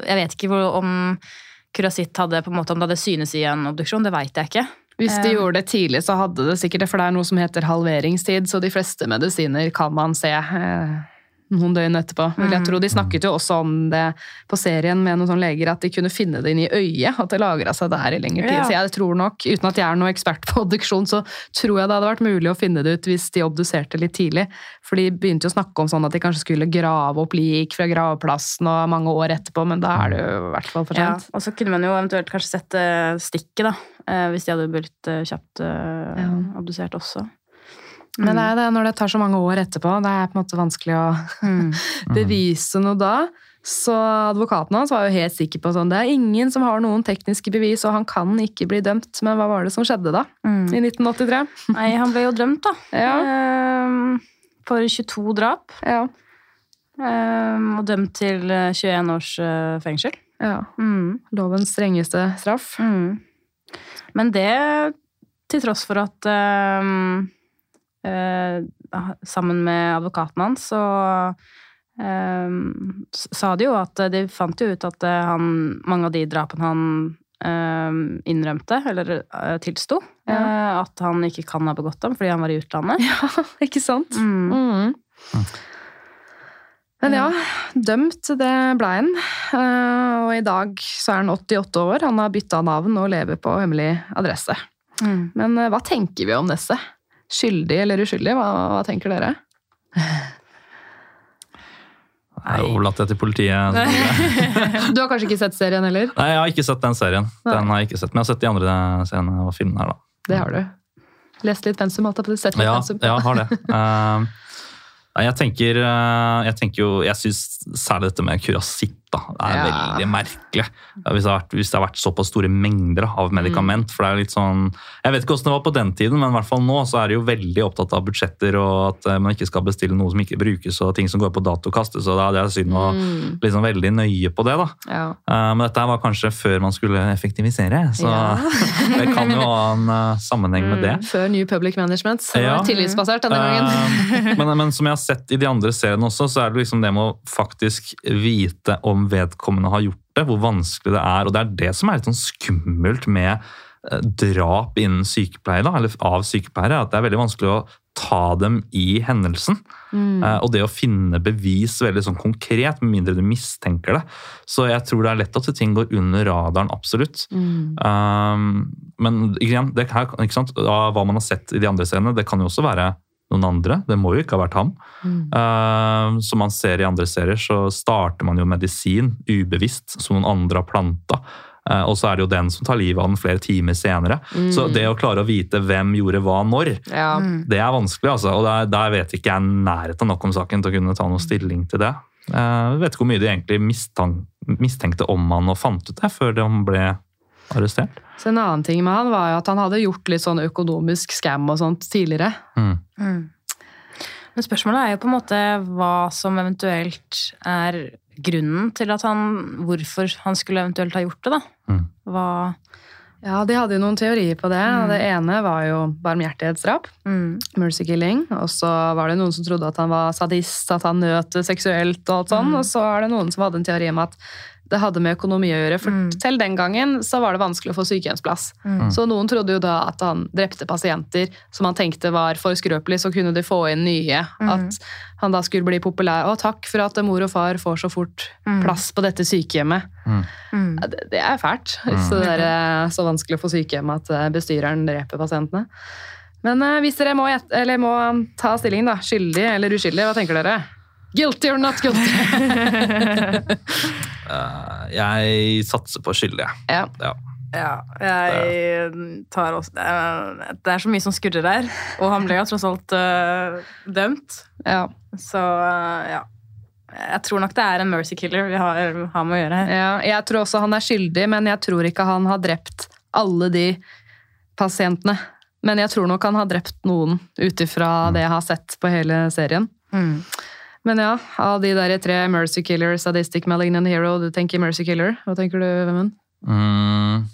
jeg vet ikke om kurasitt hadde på en måte om det hadde synes i en obduksjon. Det veit jeg ikke. Hvis de Eh. gjorde det tidlig, så hadde det sikkert det, for det er noe som heter halveringstid, så de fleste medisiner kan man se eh, noen døgn etterpå. Vil jeg Mm. tro. De snakket jo også om det på serien med noen sånne leger, at de kunne finne det inn i øyet, at det lagra seg der i lengre tid. Ja. Så jeg tror nok, uten at jeg er noen ekspert på <laughs> obduksjon, så tror jeg det hadde vært mulig å finne det ut hvis de obduserte litt tidlig. For de begynte jo å snakke om sånn at de kanskje skulle grave opp lik fra gravplassen og mange år etterpå, men da er det jo i hvert fall for Ja, og så kunne man jo eventuelt kanskje sett stikket, da. eh, hvis de hadde blitt eh, kjapt eh, Ja. obdusert også. Men det er det når det tar så mange år etterpå, det er på en måte vanskelig å Mm. <laughs> bevise noe da. Så advokaten hans var jo helt sikker på sånn, det er ingen som har noen tekniske bevis, og han kan ikke bli dømt. Men hva var det som skjedde da, Mm. i 1983? <laughs> Nei, han ble jo dømt, da. Ja, Ehm, for 22 drap. ja, ehm, og dømt til eh, 21 års eh, fengsel. ja. Mm. Lovens strengeste straff. Mm. Men det til tross for at eh, Sammen med advokaten hans så ehm, sa de jo at De fant jo ut at eh, han, mange av de drapene han ehm, innrømte, eller tilsto, Ja. eh, at han ikke kan ha begått dem fordi han var i utlandet. <laughs> Ja, ikke sant? Mm. Mm. Men ja, dømt det ble han. Eh, Og i dag så er han 88 år, han har bytta navn og lever på hemmelig adresse. Mm. Men eh, hva tenker vi om Nesse? Skyldig eller uskyldig? Hva, hva tenker dere? Jeg overlater det til politiet. <laughs> Du har kanskje ikke sett serien heller? Nei, jeg har ikke sett den serien. Den har jeg ikke sett, Men jeg har sett de andre seriene og filmene her, da. Det har du. Lest litt pensum, holdt jeg på å si. Ja, pensum. ja har det. <laughs> Uh, jeg tenker, uh, jeg tenker jo Jeg syns særlig dette med kurasitt Da. Det er Ja. veldig merkelig hvis det, har vært, hvis det har vært såpass store mengder av medikament. For det er litt sånn, Jeg vet ikke hvordan det var på den tiden, men i hvert fall nå så er de jo veldig opptatt av budsjetter og at eh, man ikke skal bestille noe som ikke brukes og ting som går på dato kastes. og da, Det er synd å Mm. liksom veldig nøye på det. da. Ja. Eh, Men dette var kanskje før man skulle effektivisere, så Ja. <laughs> det kan jo ha en eh, sammenheng med det. Før New Public Management. som Ja. var tillitsbasert denne gangen. Men, men som jeg har sett i de andre seriene også, så er det liksom det med å faktisk vite om vedkommende har gjort det, hvor vanskelig det er. Og det er det som er litt sånn skummelt med eh, drap innen sykepleie, da, eller av sykepleiere, at det er veldig vanskelig å ta dem i hendelsen. Mm. Eh, Og det å finne bevis veldig sånn konkret, med mindre du mistenker det. Så jeg tror det er lett at ting går under radaren, absolutt. Mm. Um, men igjen, det her, ikke sant? Hva man har sett i de andre scenene, det kan jo også være noen andre. Det må jo ikke ha vært ham. Mm. Uh, som man ser i andre serier, så starter man jo medisin ubevisst, som noen andre har planta. Uh, og så er det jo den som tar livet av den flere timer senere. Så det å klare å vite hvem gjorde hva når, Ja. det er vanskelig. altså. Og der, der vet ikke jeg nærheten nok om saken til å kunne ta noen stilling til det. Uh, vet ikke hvor mye de egentlig mistenkte om han og fant ut det før han ble arrestert. Så en annen ting med han var jo at han hadde gjort litt sånn økonomisk scam og sånt tidligere. Mm. Mm. Men spørsmålet er jo på en måte hva som eventuelt er grunnen til at han Hvorfor han skulle eventuelt ha gjort det, da. Mm. Hva Ja, de hadde jo noen teorier på det. og Det ene var jo barmhjertighetsdrap. mm. Mercy killing. Og så var det noen som trodde at han var sadist, at han nøt seksuelt. Og alt sånn. Og så er det noen som hadde en teori om at det hadde med økonomi å gjøre. For Mm. til den gangen så var det vanskelig å få sykehjemsplass. Mm. Så noen trodde jo da at han drepte pasienter som han tenkte var for skrøpelige, så kunne de få inn nye. Mm. At han da skulle bli populær. Å, takk for at mor og far får så fort Mm. plass på dette sykehjemmet. Mm. Ja, det, det er fælt. Hvis det er eh, så vanskelig å få sykehjem at eh, bestyreren dreper pasientene. Men eh, hvis dere må, eller må ta stillingen, da, skyldig eller uskyldig, hva tenker dere? Guilty or not guilty? <laughs> <laughs> Uh, jeg satser på skyldig. jeg. ja. Ja. Ja, jeg tar også det er, det er så mye som skurrer der. Og han ble jo tross alt uh, dømt. Ja. Så uh, ja. Jeg tror nok det er en mercy killer vi har, har med å gjøre her. ja. Jeg tror også han er skyldig, men jeg tror ikke han har drept alle de pasientene. Men jeg tror nok han har drept noen, ut ifra det jeg har sett på hele serien. Mm. Men ja, av de der tre Mercy Killer, Sadistic Malignant Hero, du tenker Mercy Killer. Hva tenker du, Vemund? Mm,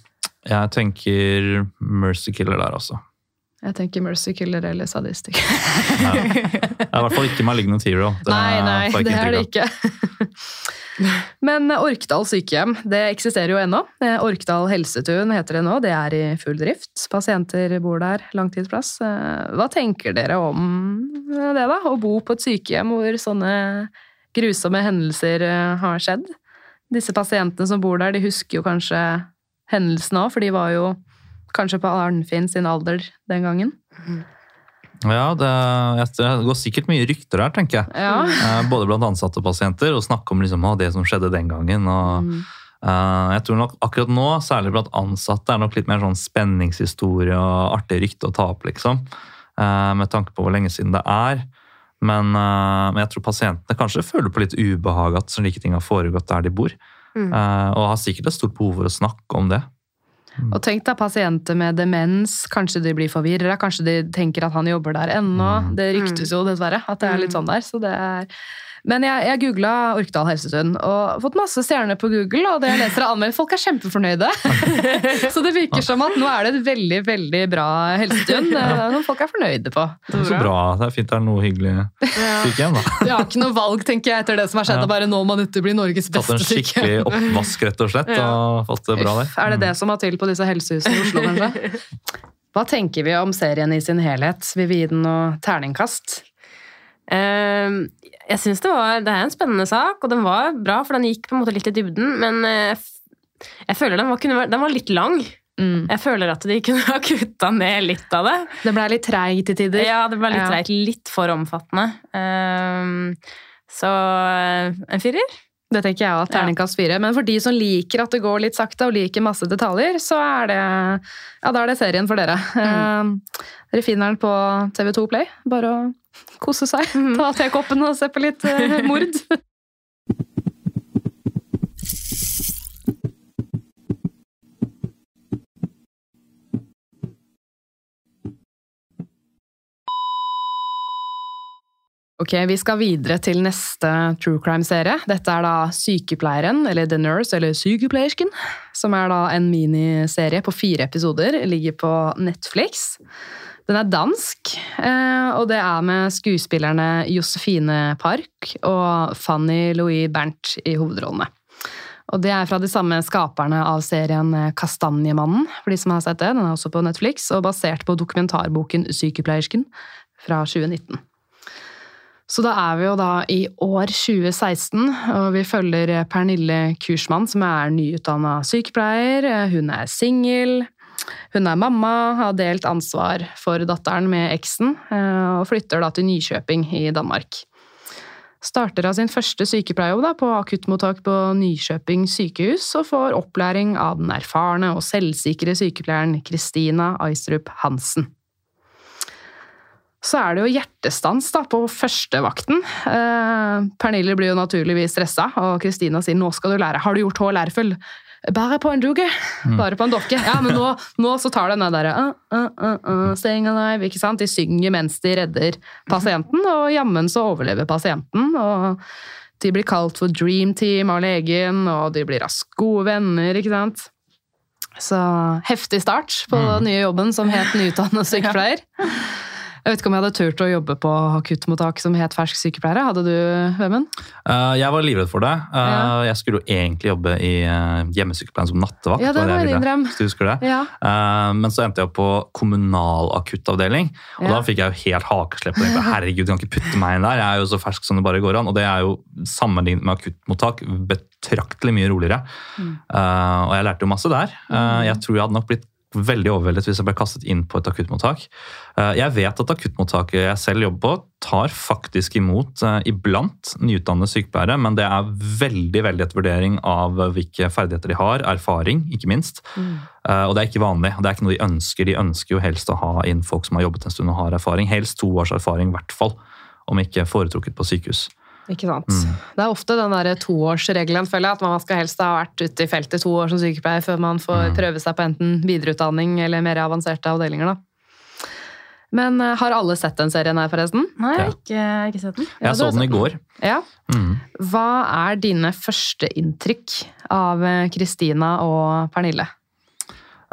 jeg tenker Mercy Killer der, altså. Jeg tenker Mercy Killer eller Sadistic. Ja. Det er i hvert fall ikke Malignant Hero. Det nei, nei, det er det ikke. <laughs> Men Orkdal sykehjem det eksisterer jo ennå. Eh, Orkdal helsetun heter det nå. Det er i full drift. Pasienter bor der. Langtidsplass. Eh, Hva tenker dere om det, da? Å bo på et sykehjem hvor sånne grusomme hendelser eh, har skjedd? Disse pasientene som bor der, de husker jo kanskje hendelsene òg, for de var jo kanskje på Arnfinn sin alder den gangen. Ja, det, det går sikkert mye rykter der, tenker jeg. Ja. Eh, Både blant ansatte og pasienter, og snakke om liksom, det som skjedde den gangen. Og, Mm. eh, jeg tror nok akkurat nå, særlig blant ansatte, er nok litt mer sånn spenningshistorie og artig rykte å ta opp, liksom. Eh, med tanke på hvor lenge siden det er. Men, men jeg tror pasientene kanskje føler på litt ubehag at slike ting har foregått der de bor. Mm. Og har sikkert et stort behov for å snakke om det. Og tenk deg pasienter med demens. Kanskje de blir forvirra, kanskje de tenker at han jobber der ennå. Mm. Det ryktes jo dessverre at det er litt sånn der. Så det er men jeg, jeg googla Orkdal helsetun og fått masse stjerner på Google. Og det jeg leser av anmeldt, folk er kjempefornøyde. <laughs> så det virker som at nå er det et veldig veldig bra helsetun ja. som folk er fornøyde på. Det er Så bra. Det er fint det er noe hyggelig sykehjem, da. <laughs> Vi har ikke noe valg tenker jeg, etter det som har skjedd. Ja. bare nå må dette bli Norges Tatt beste en skikkelig sykehjem. oppvask, rett og slett, <laughs> og fått det bra der. Er det det som må til på disse helsehusene i Oslo, kanskje? Hva tenker vi om serien i sin helhet? Vil vi gi den noe terningkast? Ehm, jeg synes det, var, det er en spennende sak, og den var bra, for den gikk på en måte litt i dybden. Men eh, jeg føler den var, kunne, den var litt lang. Mm. Jeg føler at de kunne ha kutta ned litt av det. Det ble litt treigt til tider. Ja, det ble litt Ja. treigt. litt for omfattende. Um, så eh, en firer? Det tenker jeg òg. terningkast fire. Men for de som liker at det går litt sakte og liker masse detaljer, så er det, ja, da er det serien for dere. Eh, dere finner den på TV2 Play. Bare å kose seg. Ta tekoppen og se på litt eh, mord. <laughs> Ok, Vi skal videre til neste true crime-serie. Dette er da Sykepleieren, eller The Nurse, eller Sykepleiersken, som er da en miniserie på fire episoder. Ligger på Netflix. Den er dansk, eh, og det er med skuespillerne Josefine Park og Fanny Louis Bernt i hovedrollene. Og det er fra de samme skaperne av serien Kastanjemannen, for de som har sett det. Den er også på Netflix, og basert på dokumentarboken Sykepleiersken fra 2019. Så da er vi jo da i år 2016, og vi følger Pernille Kursmann, som er nyutdanna sykepleier. Hun er singel. Hun er mamma, har delt ansvar for datteren med eksen, eh, og flytter da til Nykjøping i Danmark. Starter av sin første sykepleierjobb på akuttmottak på Nykjøping sykehus, og får opplæring av den erfarne og selvsikre sykepleieren Kristina Aistrup Hansen. Så er det jo hjertestans da, på førstevakten. Eh, Pernille blir jo naturligvis stressa, og Kristina sier 'nå skal du lære'. Har du gjort hår lærfull?' Bare på en duge. Bare på en dokke. Ja, men nå, nå så tar den derre uh, uh, uh, staying alive, ikke sant? De synger mens de redder pasienten, og jammen så overlever pasienten. og de blir kalt for Dream Team av legen, og de blir raskt gode venner, ikke sant. Så heftig start på den nye jobben som het nyutdannet sykepleier. Jeg vet ikke om jeg hadde turt å jobbe på akuttmottak som het fersk sykepleiere. Hadde du, Vemund? Uh, jeg var livredd for det. Uh, Ja. Jeg skulle jo egentlig jobbe i uh, hjemmesykepleien som nattevakt. Ja, det var var din drøm. Hvis du husker det. Ja. Men så endte jeg opp på kommunal akuttavdeling, og Ja. da fikk jeg jo helt hakeslepp. <laughs> Herregud, du kan ikke putte meg inn der, jeg er jo så fersk som det bare går an. Og det er jo sammenlignet med akuttmottak betraktelig mye roligere. Mm. Og jeg lærte jo masse der. Eh, jeg tror jeg hadde nok blitt veldig overveldet hvis jeg ble kastet inn på et akuttmottak. Eh, jeg vet at akuttmottaket jeg selv jobber på, tar faktisk imot eh, iblant nyutdannede sykepleiere, men det er veldig veldig et vurdering av hvilke ferdigheter de har, erfaring, ikke minst. Mm. og det er ikke vanlig. Det er ikke noe de ønsker. De ønsker jo helst å ha inn folk som har jobbet en stund og har erfaring. Helst to års erfaring, i hvert fall. Om ikke foretrukket på sykehus. Ikke sant. Det er ofte den der toårsregelen, føler jeg, at man skal helst ha vært ute i feltet to år som sykepleier før man får prøve seg på enten videreutdanning eller mer avanserte avdelinger. da. Men uh, har alle sett den serien her, forresten? Nei, jeg Ja. har ikke, ikke sett den. Ja, Jeg du så den i går. Ja. Mm. Hva er dine første inntrykk av eh, Kristina og Pernille?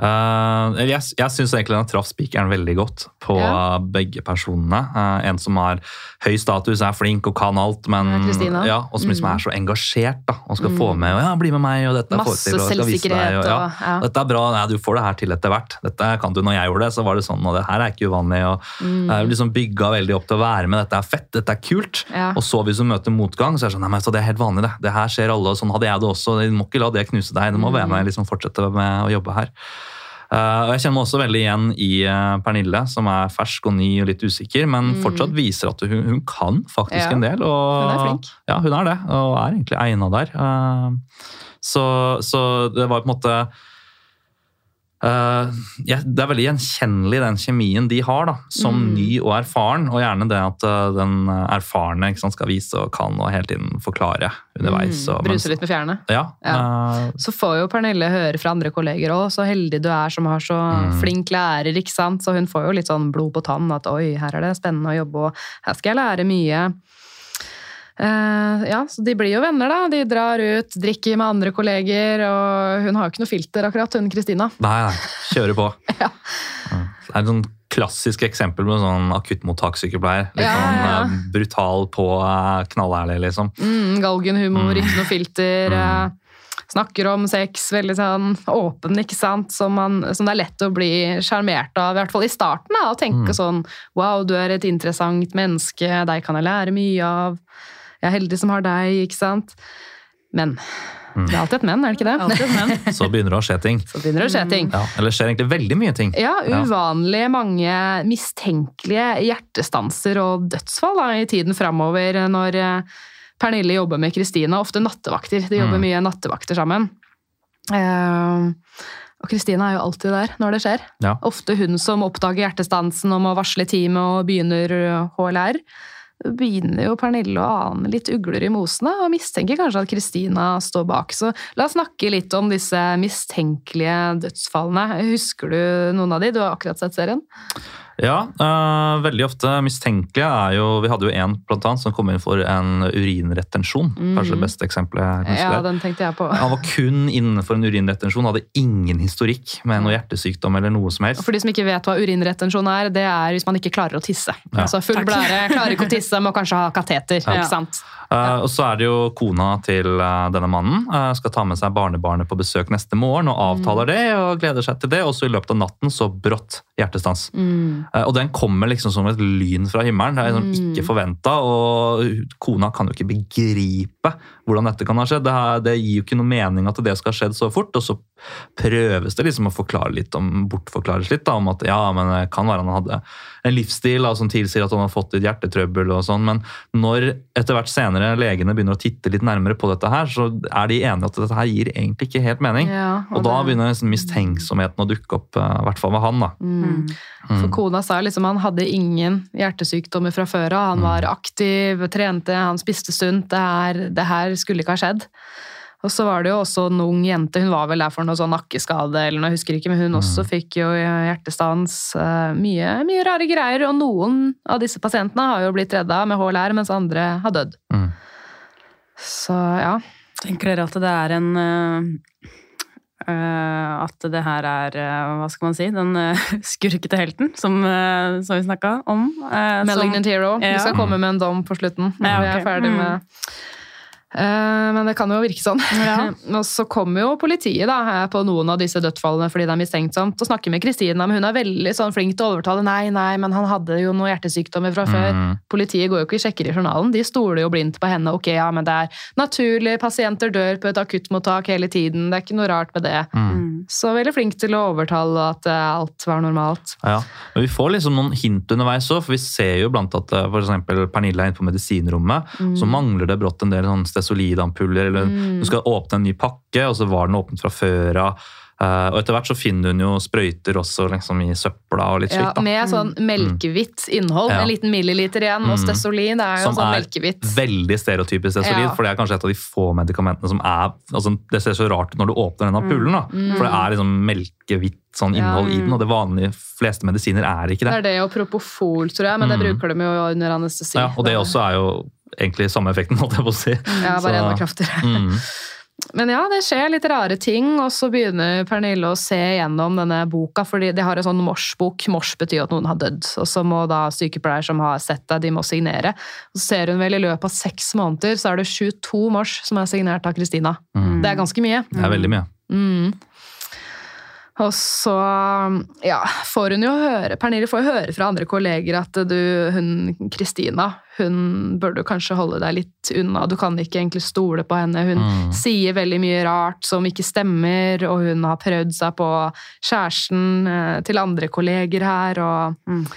Eh, jeg jeg syns egentlig den traff spikeren veldig godt på Ja. begge personene. Uh, en som har høy status, er flink og kan alt, men Ja, ja, og som liksom er så engasjert da, og skal få med og ja, 'bli med meg', og dette Masse til, og vise deg, selvsikkerhet og, ja. Dette er bra, Nei, du får det her til etter hvert. Dette kan du Når jeg gjorde det, så var det sånn, og det her er ikke uvanlig. og Mm. Er liksom bygga veldig opp til å være med. Dette er fett, dette er kult. Og så hvis du møter motgang, så er det sånn nei, men så det er helt vanlig. Det Det her skjer alle, og sånn hadde jeg det også. Du må ikke la det knuse deg. Du må være Mm. med liksom fortsette med å jobbe her. Eh, og Jeg kjenner meg også veldig igjen i uh, Pernille, som er fersk og ny og litt usikker, men fortsatt viser at hun, hun kan faktisk Mm. Ja. en del. Og, Hun er flink. Ja, hun er det, og er egentlig egna der. Uh, så, så det var på en måte eh, ja, Det er veldig gjenkjennelig den kjemien de har, da, som Mm. ny og erfaren. Og gjerne det at uh, den erfarne ikke sant, skal vise og kan og hele tiden forklare underveis. Mm, og, Bruse litt med fjærene. Ja, eh, Så får jo Pernille høre fra andre kolleger òg, så heldig du er som har så Mm. flink lærer, ikke sant. Så hun får jo litt sånn blod på tann at oi, her er det spennende å jobbe, og her skal jeg lære mye. Eh, ja, så de blir jo venner, da. De drar ut, drikker med andre kolleger, og hun har jo ikke noe filter, akkurat, hun Kristina. Nei, nei. kjører på. <laughs> Ja. Det er et sånn klassisk eksempel med sånn akuttmottakssykepleier. Litt Ja, sånn ja, eh, brutal på, uh, knallærlig, liksom. Mm, galgenhumor, Mm. ikke noe filter. Mm. Snakker om sex, veldig sånn åpen, ikke sant. Som, man, som det er lett å bli sjarmert av, i hvert fall i starten. Da, og tenke Mm. sånn Wow, du er et interessant menneske, deg kan jeg lære mye av. Jeg er heldig som har deg, ikke sant. Men Mm. det er alltid et men, er det ikke det? Men. <laughs> Så begynner det å skje ting. Så begynner det å skje ting. Ja, eller skjer egentlig veldig mye ting. Ja, uvanlig mange mistenkelige hjertestanser og dødsfall da, i tiden framover når eh, Pernille jobber med Kristina, ofte nattevakter. De jobber Mm. mye nattevakter sammen. Eh, og Kristina er jo alltid der når det skjer. Ja. Ofte hun som oppdager hjertestansen og må varsle teamet og begynner eh, HLR. Begynner jo Pernille å ane litt ugler i mosene og mistenker kanskje at Kristina står bak. Så la oss snakke litt om disse mistenkelige dødsfallene. Husker du noen av de? Du har akkurat sett serien. Ja, uh, veldig ofte mistenkelige er jo Vi hadde jo en blant annet som kom inn for en urinretensjon. Kanskje det beste eksempelet. jeg kan Ja, den tenkte jeg på. Han var kun innenfor en urinretensjon, hadde ingen historikk med noe hjertesykdom eller noe som helst. For de som ikke vet hva urinretensjon er, det er hvis man ikke klarer å tisse. Ja. Altså full blære, klarer ikke å tisse, må kanskje ha kateter. Ja. ikke sant? Uh, og så er det jo kona til uh, denne mannen. skal ta med seg barnebarnet på besøk neste morgen og avtaler det og gleder seg til det. Og så i løpet av natten så brått hjertestans. Eh, og den kommer liksom som et lyn fra himmelen. Det er liksom ikke forventa. Og kona kan jo ikke begripe hvordan dette kan ha skjedd. Det, her, det gir jo ikke noe mening at det skal ha skjedd så fort. Og så prøves det liksom å forklare litt om, bortforklares litt da, om at ja, men det kan være han hadde en livsstil da, som tilsier at han har fått litt hjertetrøbbel og sånn. Men når etter hvert senere legene begynner å titte litt nærmere på dette her, så er de enige at dette her gir egentlig ikke helt mening. Ja, og da det- begynner liksom mistenksomheten å dukke opp, eh, i hvert fall med han. da. Mm. For kona sa liksom han hadde ingen hjertesykdommer fra før av. Han var aktiv, trente, han spiste sunt. Det her, det her skulle ikke ha skjedd. Og så var det jo også en ung jente, hun var vel der for noe sånn nakkeskade, eller noe, jeg husker ikke, men hun også fikk jo hjertestans. eh, Mye, mye rare greier, og noen av disse pasientene har jo blitt redda med HLR, mens andre har dødd. Mm. Så ja. Tenker dere at det er en øh, At det her er uh, Hva skal man si? Den uh, <laughs> skurkete helten som, som vi snakka om. som- Malignant Hero. Vi skal komme med en dom på slutten. når Ja, vi er ferdig Mm. med Eh, Men det kan jo virke sånn. Ja. <laughs> Og så kommer jo politiet da, her på noen av disse dødsfallene fordi det er mistenksomt, og snakker med Kristina, men hun er veldig sånn flink til å overtale. Nei, nei, men han hadde jo noen hjertesykdommer fra før. Mm. Politiet går jo ikke og sjekker i journalen. De stoler jo blindt på henne. Ok, ja, men det er naturlig, pasienter dør på et akuttmottak hele tiden. Det er ikke noe rart med det. Mm. Så veldig flink til å overtale at eh, alt var normalt. Ja, men Vi får liksom noen hint underveis òg, for vi ser jo blant at f.eks. for eksempel Pernille er inne på medisinrommet. Så mangler det brått en del sånn stesolidampuller, eller hun skal åpne en ny pakke, og så var den åpnet fra før av. Uh, og etter hvert så finner hun jo sprøyter også liksom i søpla og litt Ja, slikt. da. med sånn melkehvitt innhold. Ja. En liten milliliter igjen. Og Mm. stesolin det er jo Som sånn er melkehvitt. veldig stereotypisk stesolid, Ja. for det er kanskje et av de få medikamentene som er altså Det ser så rart ut når du åpner den ampullen, da. For det er liksom melkehvitt sånn innhold i den, og det vanlige fleste medisiner er ikke Det det. er det og propofol, tror jeg, men det Mm. bruker de jo under anestesi. Ja, og det også er jo egentlig samme effekten, <laughs> holdt jeg på å si. Ja, bare enda kraftigere. Mm. <laughs> Men ja, det skjer litt rare ting, og så begynner Pernille å se gjennom denne boka, fordi de har en sånn morsbok. Mors betyr at noen har dødd, og så må da sykepleier som har sett deg, de må signere. Og så ser hun vel i løpet av seks måneder, så er det 22 mors som er signert av Kristina. Mm. Det er ganske mye. Det er veldig mye. Mm. Og så ja, får hun jo høre Pernille får jo høre fra andre kolleger at du, hun Kristina, hun bør du kanskje holde deg litt unna. Du kan ikke egentlig stole på henne. Hun Mm. sier veldig mye rart som ikke stemmer, og hun har prøvd seg på kjæresten eh, til andre kolleger her, og Mm.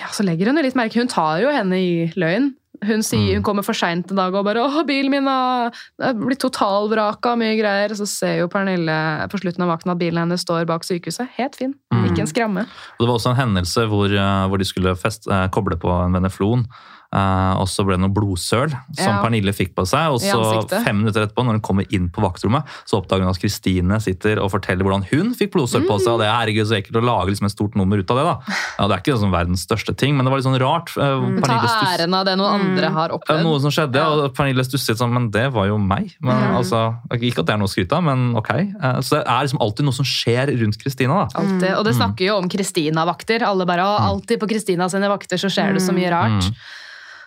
ja, så legger hun jo litt merke Hun tar jo henne i løgn. Hun sier Mm. hun kommer for seint en dag og bare 'Å, bilen min har er blitt totalvraka mye greier'. Og så ser jo Pernille på slutten av vakten at bilen hennes står bak sykehuset. Helt fin. Mm. Ikke en skramme. Og Det var også en hendelse hvor, eh, hvor de skulle fest, eh, koble på en veneflon. Eh, og så ble det noe blodsøl som Ja. Pernille fikk på seg. Og så fem minutter etterpå, når hun kommer inn på vaktrommet, så oppdager hun at Kristine sitter og forteller hvordan hun fikk blodsøl på seg. Og det er herregud så ekkelt å lage liksom et stort nummer ut av det. da. Ja, Det er ikke sånn verdens største ting, men det var litt sånn rart. eh, Mm. Ta æren av det noen andre har opplevd. noe som skjedde, Ja. og Pernille stusset sånn, men det var jo meg. Men, altså, ikke at det er noe å skryte av, men ok. Uh, Så det er liksom alltid noe som skjer rundt Kristina. da. Alltid. Og det snakker jo om Kristina-vakter. Alle bare, «Å, alltid på Kristina sine vakter så skjer det så mye rart.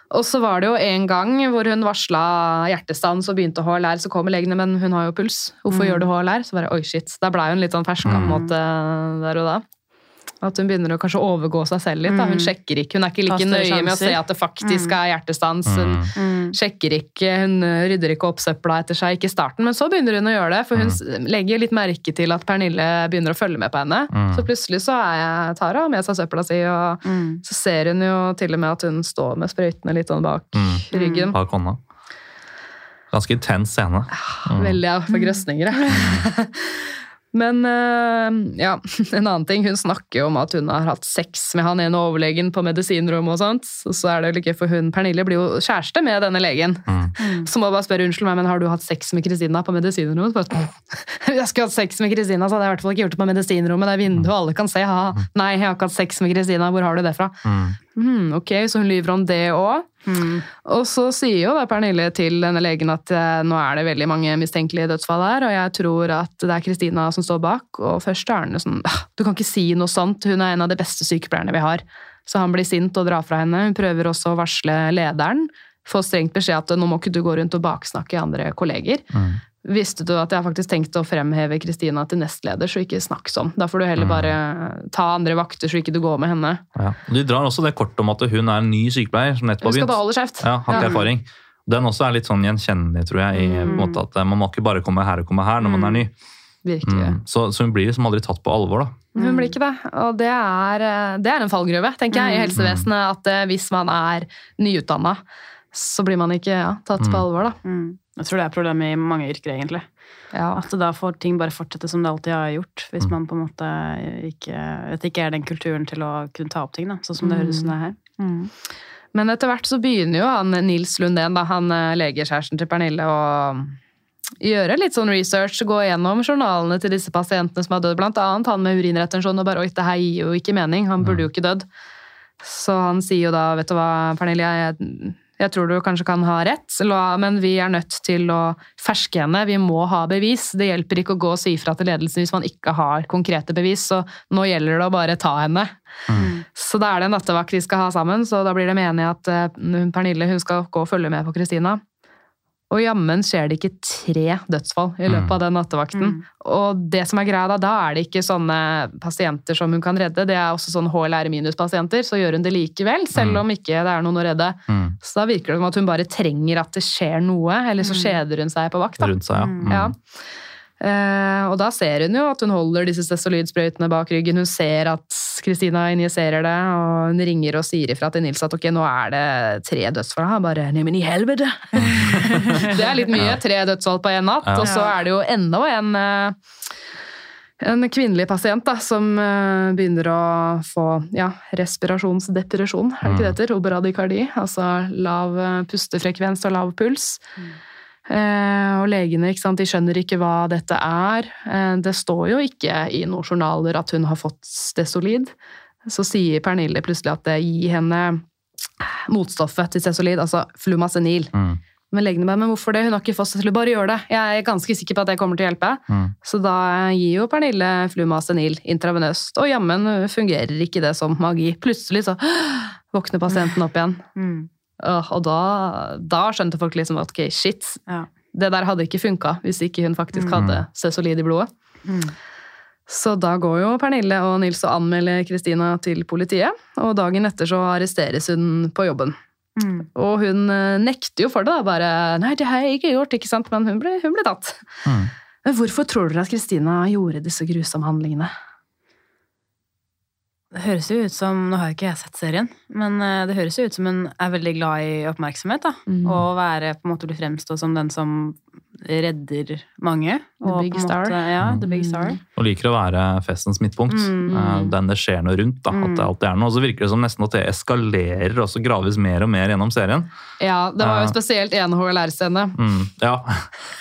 Mm. Og så var det jo en gang hvor hun varsla hjertestans og begynte HLR, så kommer legene, men hun har jo puls. Hvorfor gjør du HLR? Så bare, oi shit. Da blei hun litt sånn ferska på en måte der og da. At hun begynner å kanskje overgå seg selv litt. Da. Hun sjekker ikke, hun er ikke like nøye med å se at det faktisk er hjertestans. Hun Mm. sjekker ikke, hun rydder ikke opp søpla etter seg, ikke i starten, men så begynner hun å gjøre det, for hun legger litt merke til at Pernille begynner å følge med på henne. Mm. Så plutselig så er Tara med seg søpla si, og Mm. så ser hun jo til og med at hun står med sprøytene litt sånn bak Mm. ryggen. Bak hånda. Ganske intens scene. Mm. Veldig jeg får grøsninger. <laughs> Men eh, ja, <laughs> en annen ting. Hun snakker jo om at hun har hatt sex med han ene overlegen på medisinrommet og sånt. Og så er det vel ikke for hun Pernille blir jo kjæreste med denne legen. Mm. Så må jeg bare spørre unnskyld meg, men har du hatt sex med Kristina på medisinrommet? <laughs> Jeg skulle hatt sex med Kristina, så hadde jeg i hvert fall ikke gjort det på medisinrommet. Det er vinduet, alle kan se. Ha. Nei, jeg har ikke hatt sex med Kristina. Hvor har du det fra? Mm. Mm, ok, så hun lyver om det òg. Og så sier jo da Pernille til denne legen at eh, nå er det veldig mange mistenkelige dødsfall her, og jeg tror at det er Kristina som står bak. Og først er han sånn «Ah, Du kan ikke si noe sånt, hun er en av de beste sykepleierne vi har. Så han blir sint og drar fra henne. Hun prøver også å varsle lederen. Får strengt beskjed at nå må ikke du gå rundt og baksnakke andre kolleger. Mm. Visste du at jeg faktisk tenkte å fremheve Kristina til nestleder, så ikke snakk sånn. Da får du heller Mm. bare ta andre vakter, så ikke du går med henne. Ja. De drar også det kortet om at hun er en ny sykepleier som nettopp har begynt. Ja, har ikke erfaring. Den også er litt sånn gjenkjennelig, tror jeg. I, på måte at eh, Man må ikke bare komme her og komme her når man er ny. Virkelig. Mm. Så, så hun blir liksom aldri tatt på alvor, da. Hun blir ikke det. Og det er, eh, det er en fallgruve, tenker jeg, i Mm. helsevesenet. At eh, hvis man er nyutdanna, så blir man ikke ja, tatt på Mm. alvor, da. Mm. Jeg tror det er problemet i mange yrker, egentlig. Ja. At da får ting bare fortsette som det alltid har gjort. Hvis Mm. man på en måte ikke At det ikke er den kulturen til å kunne ta opp ting, da. Sånn som det Mm. høres ut som det er her. Mm. Men etter hvert så begynner jo han Nils Lundén, da, han eh, legekjæresten til Pernille, å gjøre litt sånn research, gå gjennom journalene til disse pasientene som har dødd, blant annet han med urinretensjon, og bare oi, det her gir jo ikke mening, han burde jo ikke dødd. Så han sier jo da, vet du hva, Pernille, jeg, jeg tror du kanskje kan ha rett, men vi er nødt til å ferske henne, vi må ha bevis. Det hjelper ikke å gå og si fra til ledelsen hvis man ikke har konkrete bevis, så nå gjelder det å bare ta henne. Så da er det en nattevakt vi skal ha sammen, så da blir det menig at eh, Pernille hun skal gå og følge med på Kristina. Og jammen skjer det ikke tre dødsfall i løpet av den nattevakten. Mm. Og det som er greia da, da er det ikke sånne pasienter som hun kan redde, det er også sånn HLR minus-pasienter, så gjør hun det likevel, selv Mm. om ikke det er noen å redde. Mm. Så da virker det som at hun bare trenger at det skjer noe, eller så Mm. kjeder hun seg på vakt. Da. Rundt seg, ja. Mm. Mm. Ja. Uh, og da ser hun jo at hun holder disse stesolid-sprøytene bak ryggen. Hun ser at Kristina injiserer det, og hun ringer og sier ifra til Nils at ok, nå er det tre dødsfall. Han bare nei, men i helvete! <laughs> det er litt mye. Tre dødsfall på én natt. Og så er det jo enda en eh, en kvinnelig pasient da, som eh, begynner å få ja, respirasjonsdepresjon, er det ikke det heter? Oberadikardi. Altså lav eh, pustefrekvens og lav puls. Eh, og legene ikke sant, de skjønner ikke hva dette er. Eh, det står jo ikke i noen journaler at hun har fått stesolid. Så sier Pernille plutselig at det gir henne motstoffet til stesolid, altså flumacenil. Mm. Men legene bare, men hvorfor det? Hun har ikke fått stesolid. Bare gjør det. Jeg er ganske sikker på at det kommer til å hjelpe. Mm. Så da gir jo Pernille flumacenil intravenøst, og jammen fungerer ikke det som magi. Plutselig så <gasps> våkner pasienten opp igjen. Mm. Og da, da skjønte folk liksom at ok, shit, Ja. det der hadde ikke funka hvis ikke hun faktisk Mm. hadde stesolid i blodet. Mm. Så da går jo Pernille og Nils og anmelder Kristina til politiet, og dagen etter så arresteres hun på jobben. Mm. Og hun eh, nekter jo for det, da, bare 'nei, det har jeg ikke gjort', ikke sant, men hun ble, hun ble tatt. Mm. Men hvorfor tror dere at Kristina gjorde disse grusomme handlingene? Det høres jo ut som Nå har jo ikke jeg sett serien, men eh, det høres jo ut som hun er veldig glad i oppmerksomhet. da. Mm. Og være, på en måte bli fremstå som den som redder mange. The og big på star. Måte, ja, the big star. Og liker å være festens midtpunkt. Mm. Eh, Den det skjer noe rundt. da, At det alltid er noe. Og så virker det som nesten at det eskalerer og så graves mer og mer gjennom serien. Ja, det var jo spesielt en HLR-scene. Mm, ja.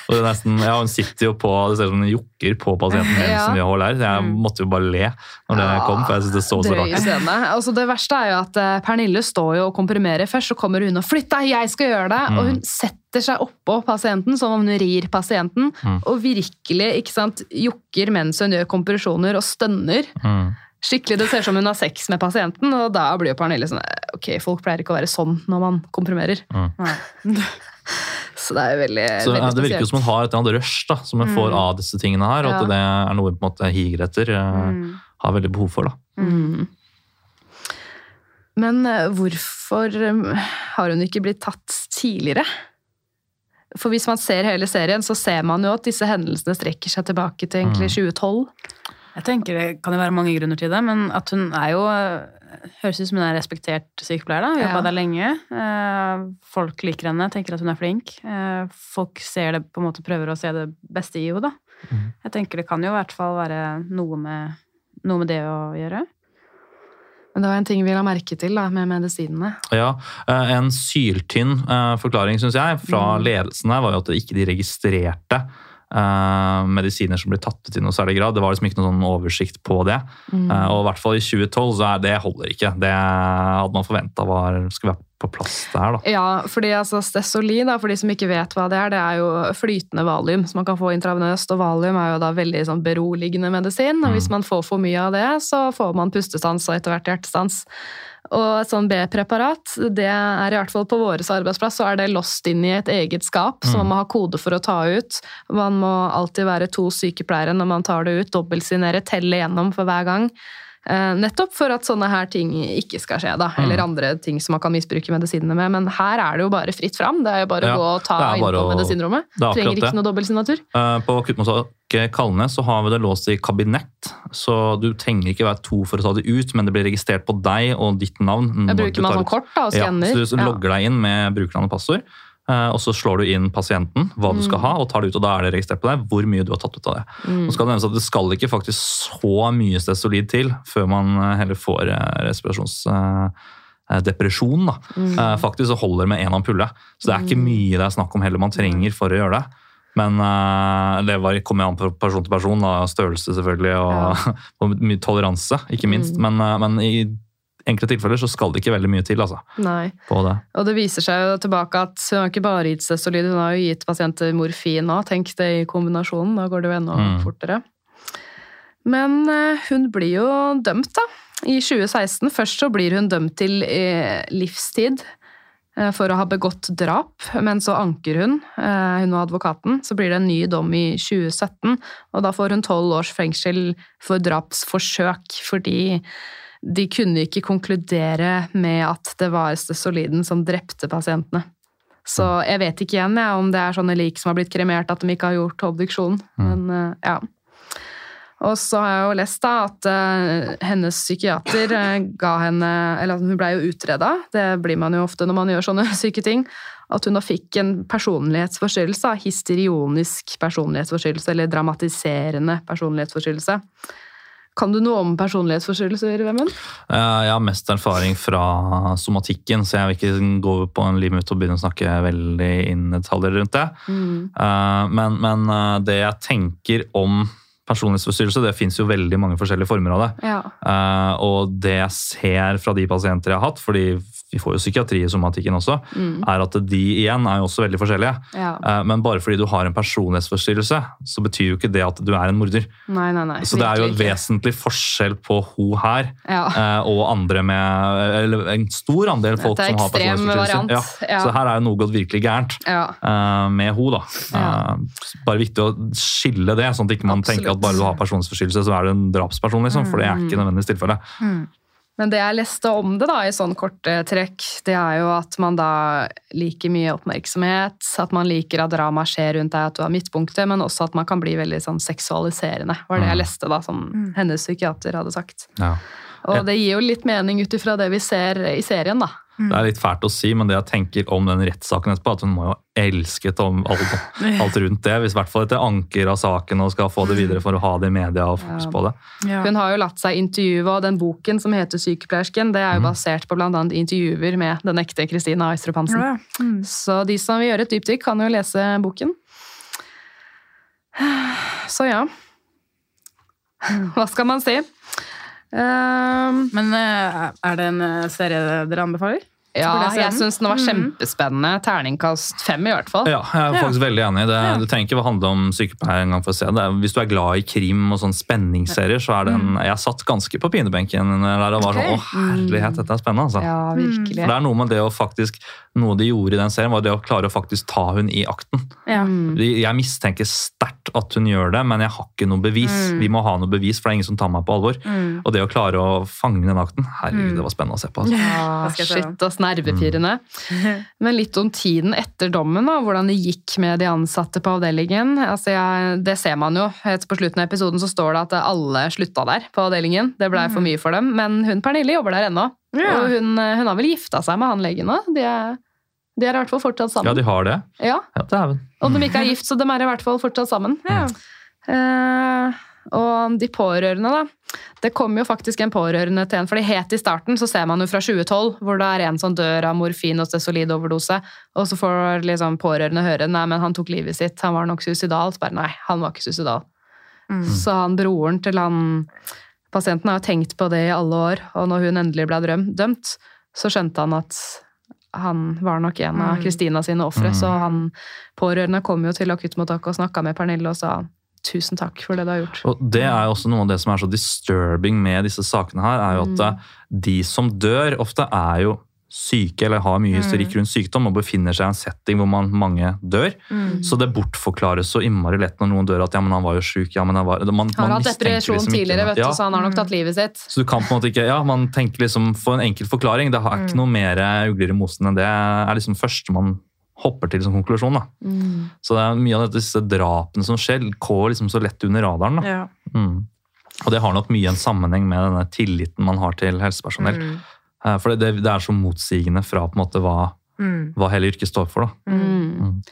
Og det er nesten, ja, hun sitter jo på Det ser ut som hun jokker på pasienten <laughs> hennes Ja. vi holder her. Jeg Mm. måtte jo bare le når det kom, for jeg synes det så så rart Altså, det verste er jo at eh, Pernille står jo og komprimerer. Først så kommer hun og 'flytt deg, jeg skal gjøre det'. Mm. Og hun setter seg oppå pasienten som om hun rir pasienten. Mm. Og virkelig ikke sant, jokker mens hun gjør kompresjoner og stønner. Mm. Skikkelig, Det ser ut som hun har sex med pasienten, og da blir jo Pernille sånn Ok, folk pleier ikke å være sånn når man komprimerer. Mm. <laughs> Så det er jo veldig, Så veldig spesielt. Det virker som hun har et eller annet rush da, som hun får Mm. av disse tingene her, og at det er noe hun på en måte higer etter. eh, Mm. Har veldig behov for. da. Mm. Men eh, hvorfor eh, har hun ikke blitt tatt tidligere? For hvis man ser hele serien, så ser man jo at disse hendelsene strekker seg tilbake til egentlig 2012. Jeg tenker Det kan jo være mange grunner til det, men at hun er jo Høres ut som hun er respektert sykepleier. da, Jobba Ja. der lenge. Eh, Folk liker henne, tenker at hun er flink. Eh, Folk ser det på en måte prøver å se det beste i henne. da. Mhm. Jeg tenker det kan jo i hvert fall være noe med, noe med det å gjøre. Men det var en ting vi la merke til da, med medisinene. Ja, eh, En syltynn eh, forklaring synes jeg, fra Mm. ledelsen her var jo at ikke de registrerte eh, medisiner som ble tatt ut i noe særlig grad. Det var liksom ikke noen sånn oversikt på det. Mm. Og i hvert fall i 2012 så er det holder ikke. Det hadde man forventa skulle være på plass der, da. Ja, fordi altså Stesoli, da, for de som ikke vet hva det er, det er jo flytende valium som man kan få intravenøst, og valium er jo da veldig sånn beroligende medisin. og Hvis Mm. man får for mye av det, så får man pustestans og etter hvert hjertestans. Og et sånn B-preparat, det er i hvert fall på vår arbeidsplass, så er det låst inn i et eget skap, som man Mm. må ha kode for å ta ut. Man må alltid være to sykepleiere når man tar det ut, dobbeltsignere, telle gjennom for hver gang. Eh, nettopp for at sånne her ting ikke skal skje, da. Eller Mm. andre ting som man kan misbruke medisinene med. Men her er det jo bare fritt fram. Det er jo bare Ja, å gå og ta inn på å- medisinrommet. er Trenger ikke det. noe dobbeltsignatur. Eh, På akuttmottaket Kalnes så har vi det låst i kabinett, så du trenger ikke være to for å ta det ut, men det blir registrert på deg og ditt navn. Jeg bruker man sånn kort da, og Ja, så du logger deg inn med brukernavn og passord, og så slår du inn pasienten, hva du skal Mm. ha, og tar det ut, og da er det registrert på deg hvor mye du har tatt ut av det. Mm. Skal Det at det skal ikke faktisk så mye stesolid til før man eh, heller får eh, respirasjonsdepresjon. Mm. Eh, Faktisk så holder det med én ampulle, så det er ikke mye det er snakk om heller man trenger for å gjøre det. Men eh, det var- kommer an på person til person, da, størrelse selvfølgelig, og, <laughs> og mye toleranse, ikke minst. Mm. Men, eh, men i enkelte tilfeller så skal det ikke veldig mye til altså, Nei. på det. Og det viser seg jo tilbake at hun har ikke bare gitt Stessolid, hun har jo gitt pasienter morfin òg. Tenk det i kombinasjonen, da går det jo enda Mm. fortere. Men eh, hun blir jo dømt, da. I 2016. Først så blir hun dømt til eh, livstid eh, for å ha begått drap, men så anker hun, hun og advokaten. Så blir det en ny dom i 2017, og da får hun tolv års fengsel for drapsforsøk, fordi de kunne ikke konkludere med at det var stesoliden som drepte pasientene. Så jeg vet ikke igjen jeg, om det er sånne lik som har blitt kremert at de ikke har gjort obduksjon. Men eh, ja. Og så har jeg jo lest da at eh, hennes psykiater eh, ga henne Eller hun blei jo utreda, det blir man jo ofte når man gjør sånne <laughs> syke ting. At hun da fikk en personlighetsforstyrrelse, histerionisk personlighetsforstyrrelse, eller dramatiserende personlighetsforstyrrelse. Kan du noe om personlighetsforstyrrelser, Vemund? Eh, Jeg har mest erfaring fra somatikken, så jeg vil ikke gå på en liv ut og begynne å snakke veldig inn detaljer rundt det. Eh, Men, men eh, det jeg tenker om personlighetsforstyrrelse, det fins jo veldig mange forskjellige former av det. Ja. Og det jeg ser fra de pasienter jeg har hatt, fordi vi får jo psykiatri i somatikken også, Mm. er at de igjen er jo også veldig forskjellige. ja. Eh, men bare fordi du har en personlighetsforstyrrelse, så betyr jo ikke det at du er en morder. Nei, nei, nei. Så det er jo en vesentlig forskjell på hun her Ja. eh, og andre med Eller en stor andel folk som har personlighetsforstyrrelser. Ja. Så her er jo noe gått virkelig gærent ja. eh, med hun da. Bare viktig å skille det, sånn at ikke man Absolutt. tenker at bare du har personlighetsforstyrrelse, så er du en drapsperson, liksom. For det er ikke nødvendigvis tilfellet. Men det jeg leste om det da, i sånn korte trekk, det er jo at man da liker mye oppmerksomhet, at man liker at drama skjer rundt deg, at du har midtpunktet, men også at man kan bli veldig sånn seksualiserende, var det jeg Mm. leste da, som hennes psykiater hadde sagt. Ja. Og det gir jo litt mening ut ifra det vi ser i serien, da. Det er litt fælt å si, men det jeg tenker om den rettssaken etterpå, at hun må jo elsket om alt, alt rundt det. Hvis i hvert fall etter anker av saken og skal få det videre for å ha det i media og fokus Ja. på det. Ja. Hun har jo latt seg intervjue, og den boken som heter Sykepleiersken, det er jo basert på annet intervjuer med den ekte Kristina Aistrup Hansen. Ja. Mm. Så de som vil gjøre et dypdykk, kan jo lese boken. Så ja. Hva skal man si? Ehm, Men eh, er det en eh, serie dere anbefaler? Ja, jeg syns den var Mhm. kjempespennende. Terningkast fem, i hvert fall. Ja, jeg er Ja. faktisk veldig enig i det. Ja. Det trenger ikke handle om sykepleier en gang for å se det. Hvis du er glad i krim og sånn spenningsserier, så er den Jeg satt ganske på pinebenken der og var sånn Å, herlighet, dette er spennende, altså. Ja, virkelig. For det er noe med det å faktisk Noe de gjorde i den serien, var det å klare å faktisk ta hun i akten. Ja. Mm. Jeg mistenker sterkt at hun gjør det, men jeg har ikke noe bevis. Mm. Vi må ha noe bevis, for det er ingen som tar meg på alvor. Mm. Og det å klare å fange den akten, herregud, Mm. det var spennende å se på. Altså. Ja, shit, ass, Mm. <laughs> Men litt om tiden etter dommen, da, hvordan det gikk med de ansatte på avdelingen. Altså, jeg, det ser man jo. På slutten av episoden så står det at alle slutta der på avdelingen. Det blei for mye for dem. Men hun Pernille jobber der ennå. Ja. Og hun, hun har vel gifta seg med han legen nå. De er, de er i hvert fall fortsatt sammen. Ja, de har det. Ja, Ja, dæven. Om de ikke er gift, så de er i hvert fall fortsatt sammen. Ja. Eh, og de pårørende, da. Det kom jo faktisk en pårørende til en, for det het i starten, så ser man jo fra 2012, hvor det er en som dør av morfin og stesolid-overdose, og så får liksom pårørende høre nei, men han tok livet sitt, han var nok suicidal. Så bare nei, han var ikke suicidal. Mm. Så han broren til han Pasienten har jo tenkt på det i alle år, og når hun endelig ble drøm, dømt, så skjønte han at han var nok en av Mm. Kristina sine ofre. Mm. Så han pårørende kom jo til akuttmottaket og snakka med Pernille og sa tusen takk for det du har gjort. Og det er jo også noe av det som er så disturbing med disse sakene her, er jo at Mm. eh, de som dør, ofte er jo syke eller har mye historikk rundt sykdom og befinner seg i en setting hvor man, mange dør. Mm. Så det bortforklares så innmari lett når noen dør at ja, men han var jo syk. Ja, men han var, man, har hatt depresjon liksom tidligere, vet du, Ja, så han har nok tatt livet sitt. så du kan på en måte ikke, ja, man tenker liksom for en enkel forklaring. Det har ikke noe mer ugler i mosen enn det. er liksom første man hopper til som konklusjon. da. Mm. Så det er mye av disse drapene som skjer, går liksom så lett under radaren. da. Ja. Mm. Og det har nok mye en sammenheng med denne tilliten man har til helsepersonell. Mm. Eh, For det, det er så motsigende fra på en måte hva, Mm. hva hele yrket står for. da. Mm. Mm.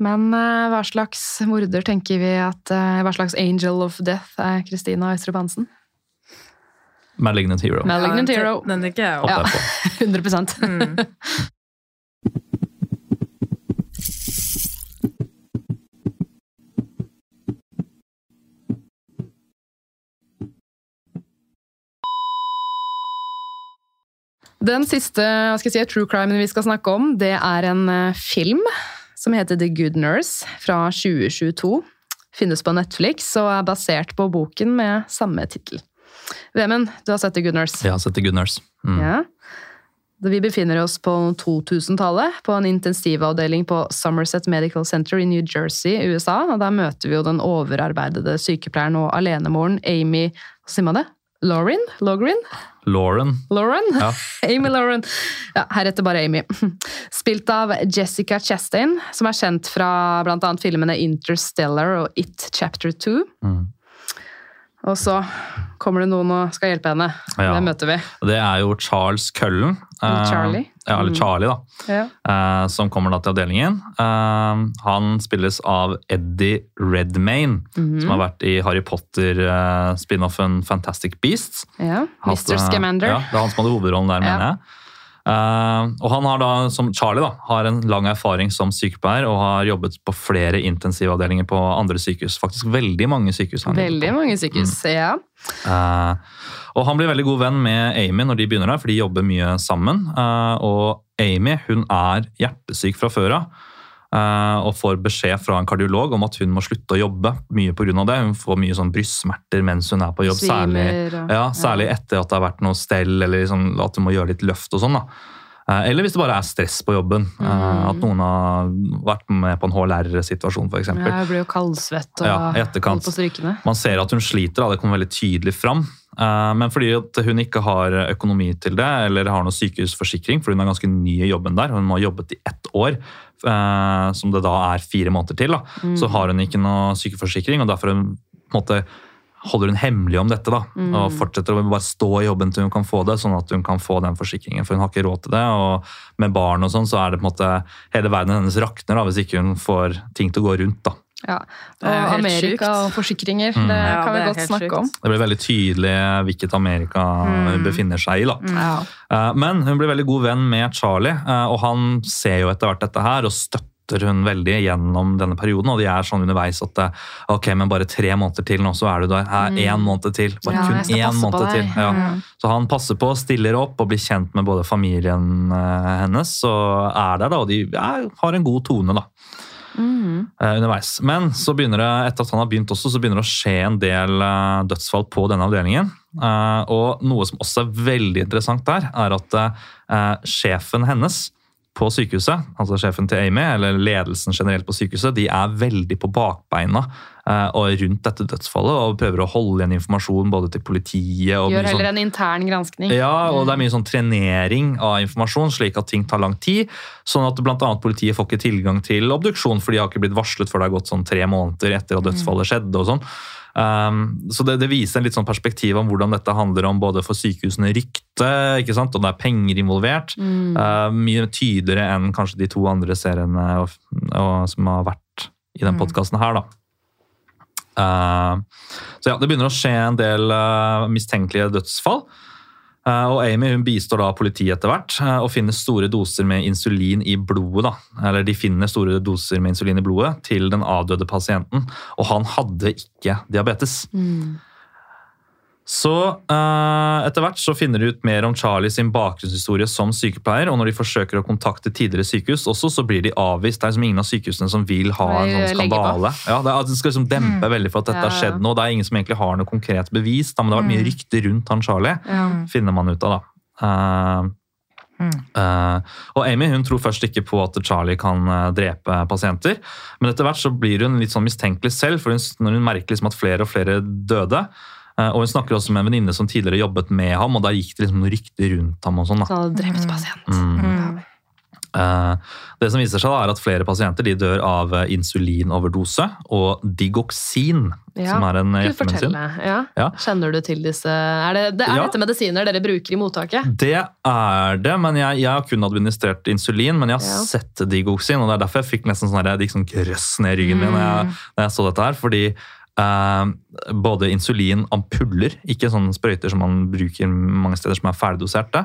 Men uh, hva slags morder tenker vi at uh, Hva slags angel of death er Kristina Øystrup Hansen? Malignant Hero. Malignant Ja, Hero. Den tenker jeg òg. Ja. 100 <laughs> Mm. <laughs> Den siste skal jeg si, true crimen vi skal snakke om, det er en eh, film som heter The Good Nurse fra 2022. Finnes på Netflix og er basert på boken med samme tittel. Vemund, du har sett The Good Nurse? Jeg har sett The Good Nurse. Mm. Ja. Vi befinner oss på 2000-tallet, på en intensivavdeling på Somerset Medical Center i New Jersey USA. og Der møter vi jo den overarbeidede sykepleieren og alenemoren Amy det? Lauren? Logrin? Lauren. Lauren? Ja. <laughs> Amy Lauren. Ja, heretter bare Amy. <laughs> Spilt av Jessica Chastain, som er kjent fra bl.a. filmene Interstellar og It Chapter 2. Mm. Og så kommer det noen og skal hjelpe henne. Ja. Det møter vi. Det er jo Charles Cullen. eh, Charlie. Ja, eller Mm. Charlie, da. Ja. eh, som kommer da til avdelingen. Eh, han spilles av Eddie Redmayne, Mhm. som har vært i Harry Potter-spin-offen Fantastic Beasts. ja. Mr. eh, Scamander. Ja, det er han som hadde hovedrollen der, mener jeg. Eh, og han har da, som Charlie da, har en lang erfaring som sykepleier og har jobbet på flere intensivavdelinger på andre sykehus. Faktisk veldig mange sykehus. Veldig mange sykehus. Ja. Eh, og han blir veldig god venn med Amy når de begynner der, for de jobber mye sammen. Eh, og Amy hun er hjertesyk fra før av. eh, og får beskjed fra en kardiolog om at hun må slutte å jobbe mye på grunn av det. Hun får mye sånn brystsmerter mens hun er på jobb. særlig ja, Særlig etter at det har vært noe stell, eller liksom at hun må gjøre litt løft og sånn. da. Eh, Eller hvis det bare er stress på jobben. eh, Mm. At noen har vært med på en HLR-situasjon f.eks. Ja, blir jo kaldsvett og Ja, etterkant. holdt på strykene. Man ser at hun sliter, da, det kommer veldig tydelig fram. Eh, Men fordi at hun ikke har økonomi til det, eller har noe sykehusforsikring, for hun er ganske ny i jobben der, hun har jobbet i ett år, eh, som det da er fire måneder til, da, Mm. så har hun ikke noe sykeforsikring, og derfor hun, måte, holder hun hemmelig om dette. da, Mm. Og fortsetter å bare stå i jobben til hun kan få det, sånn at hun kan få den forsikringen. For hun har ikke råd til det, og med barn og sånn, så er det på en måte hele verden hennes rakner da, hvis ikke hun får ting til å gå rundt. da. Ja. Og Amerika og forsikringer, Mm. det kan vi det godt snakke sykt. om. Det blir veldig tydelig hvilket Amerika hun Mm. befinner seg i. da. Ja. Eh, Men hun blir veldig god venn med Charlie, eh, og han ser jo etter hvert dette her og støtter hun veldig gjennom denne perioden. Og de er sånn underveis at eh, ok, men bare tre måneder til nå, så er du der. Her, Mm. Én måned til. Bare Ja, kun én måned til. Ja. Mm. Så han passer på, stiller opp og blir kjent med både familien hennes og er der, da. Og de ja, har en god tone, da. Mm. eh, underveis. Men så begynner det, etter at han har begynt også, så begynner det å skje en del eh, dødsfall på denne avdelingen. Eh, og noe som også er veldig interessant der, er at sjefen hennes på sykehuset, altså sjefen til Amy, eller ledelsen generelt på sykehuset, de er veldig på bakbeina og rundt dette dødsfallet og prøver å holde igjen informasjon både til politiet og Gjør mye sånn- heller en intern granskning. ja, og det er mye sånn trenering av informasjon, slik at ting tar lang tid. Sånn at annet politiet får ikke tilgang til obduksjon, for de har ikke blitt varslet før det har gått sånn tre måneder etter at dødsfallet skjedde. og sånn. Um, så det, det viser en litt sånn perspektiv om hvordan dette handler om både for sykehusene rykte, ikke sant? og det er penger involvert. Mm. Uh, mye tydeligere enn kanskje de to andre seriene og, og, som har vært i den Mm. podkasten her, da. Eh, så ja, Det begynner å skje en del eh, mistenkelige dødsfall. Eh, og Amy hun bistår da politiet etter hvert og finner store doser med insulin i blodet. da. Eller de finner store doser med insulin i blodet til den avdøde pasienten. Og han hadde ikke diabetes. Så uh, etter hvert så finner de ut mer om Charlie sin bakgrunnshistorie som sykepleier, og når de forsøker å kontakte tidligere sykehus også, så blir de avvist. Det er liksom ingen av sykehusene som vil ha en sånn skandale. Ja, det, er, det skal liksom dempe veldig for at dette har Ja. skjedd nå. Det er ingen som egentlig har noe konkret bevis, da, men det har vært mye rykter rundt han Charlie, finner man ut av da. Uh, Mm. Uh, og Amy hun tror først ikke på at Charlie kan uh, drepe pasienter, men etter hvert så blir hun litt sånn mistenkelig selv, for hun, når hun merker liksom at flere og flere døde. Eh, og Hun snakker også med en venninne som tidligere jobbet med ham, og der gikk det liksom rykter rundt ham. og sånn da. Så hadde drept pasient. Mm. Mm. det som viser seg da er at Flere pasienter de dør av eh, insulinoverdose og digoksin. Ja, som er en hjertemedisin. Ja. Ja. Kjenner du til disse Er, det, det, er Ja. dette medisiner dere bruker i mottaket? Det er det, men jeg, jeg har kun administrert insulin. Men jeg har Ja. sett digoksin, og det er derfor jeg fikk nesten sånn det gikk sånn grøss ned i ryggen min når jeg, når jeg så dette her. Fordi eh, både insulinampuller, ikke sånne sprøyter som man bruker mange steder som er ferdigdoserte,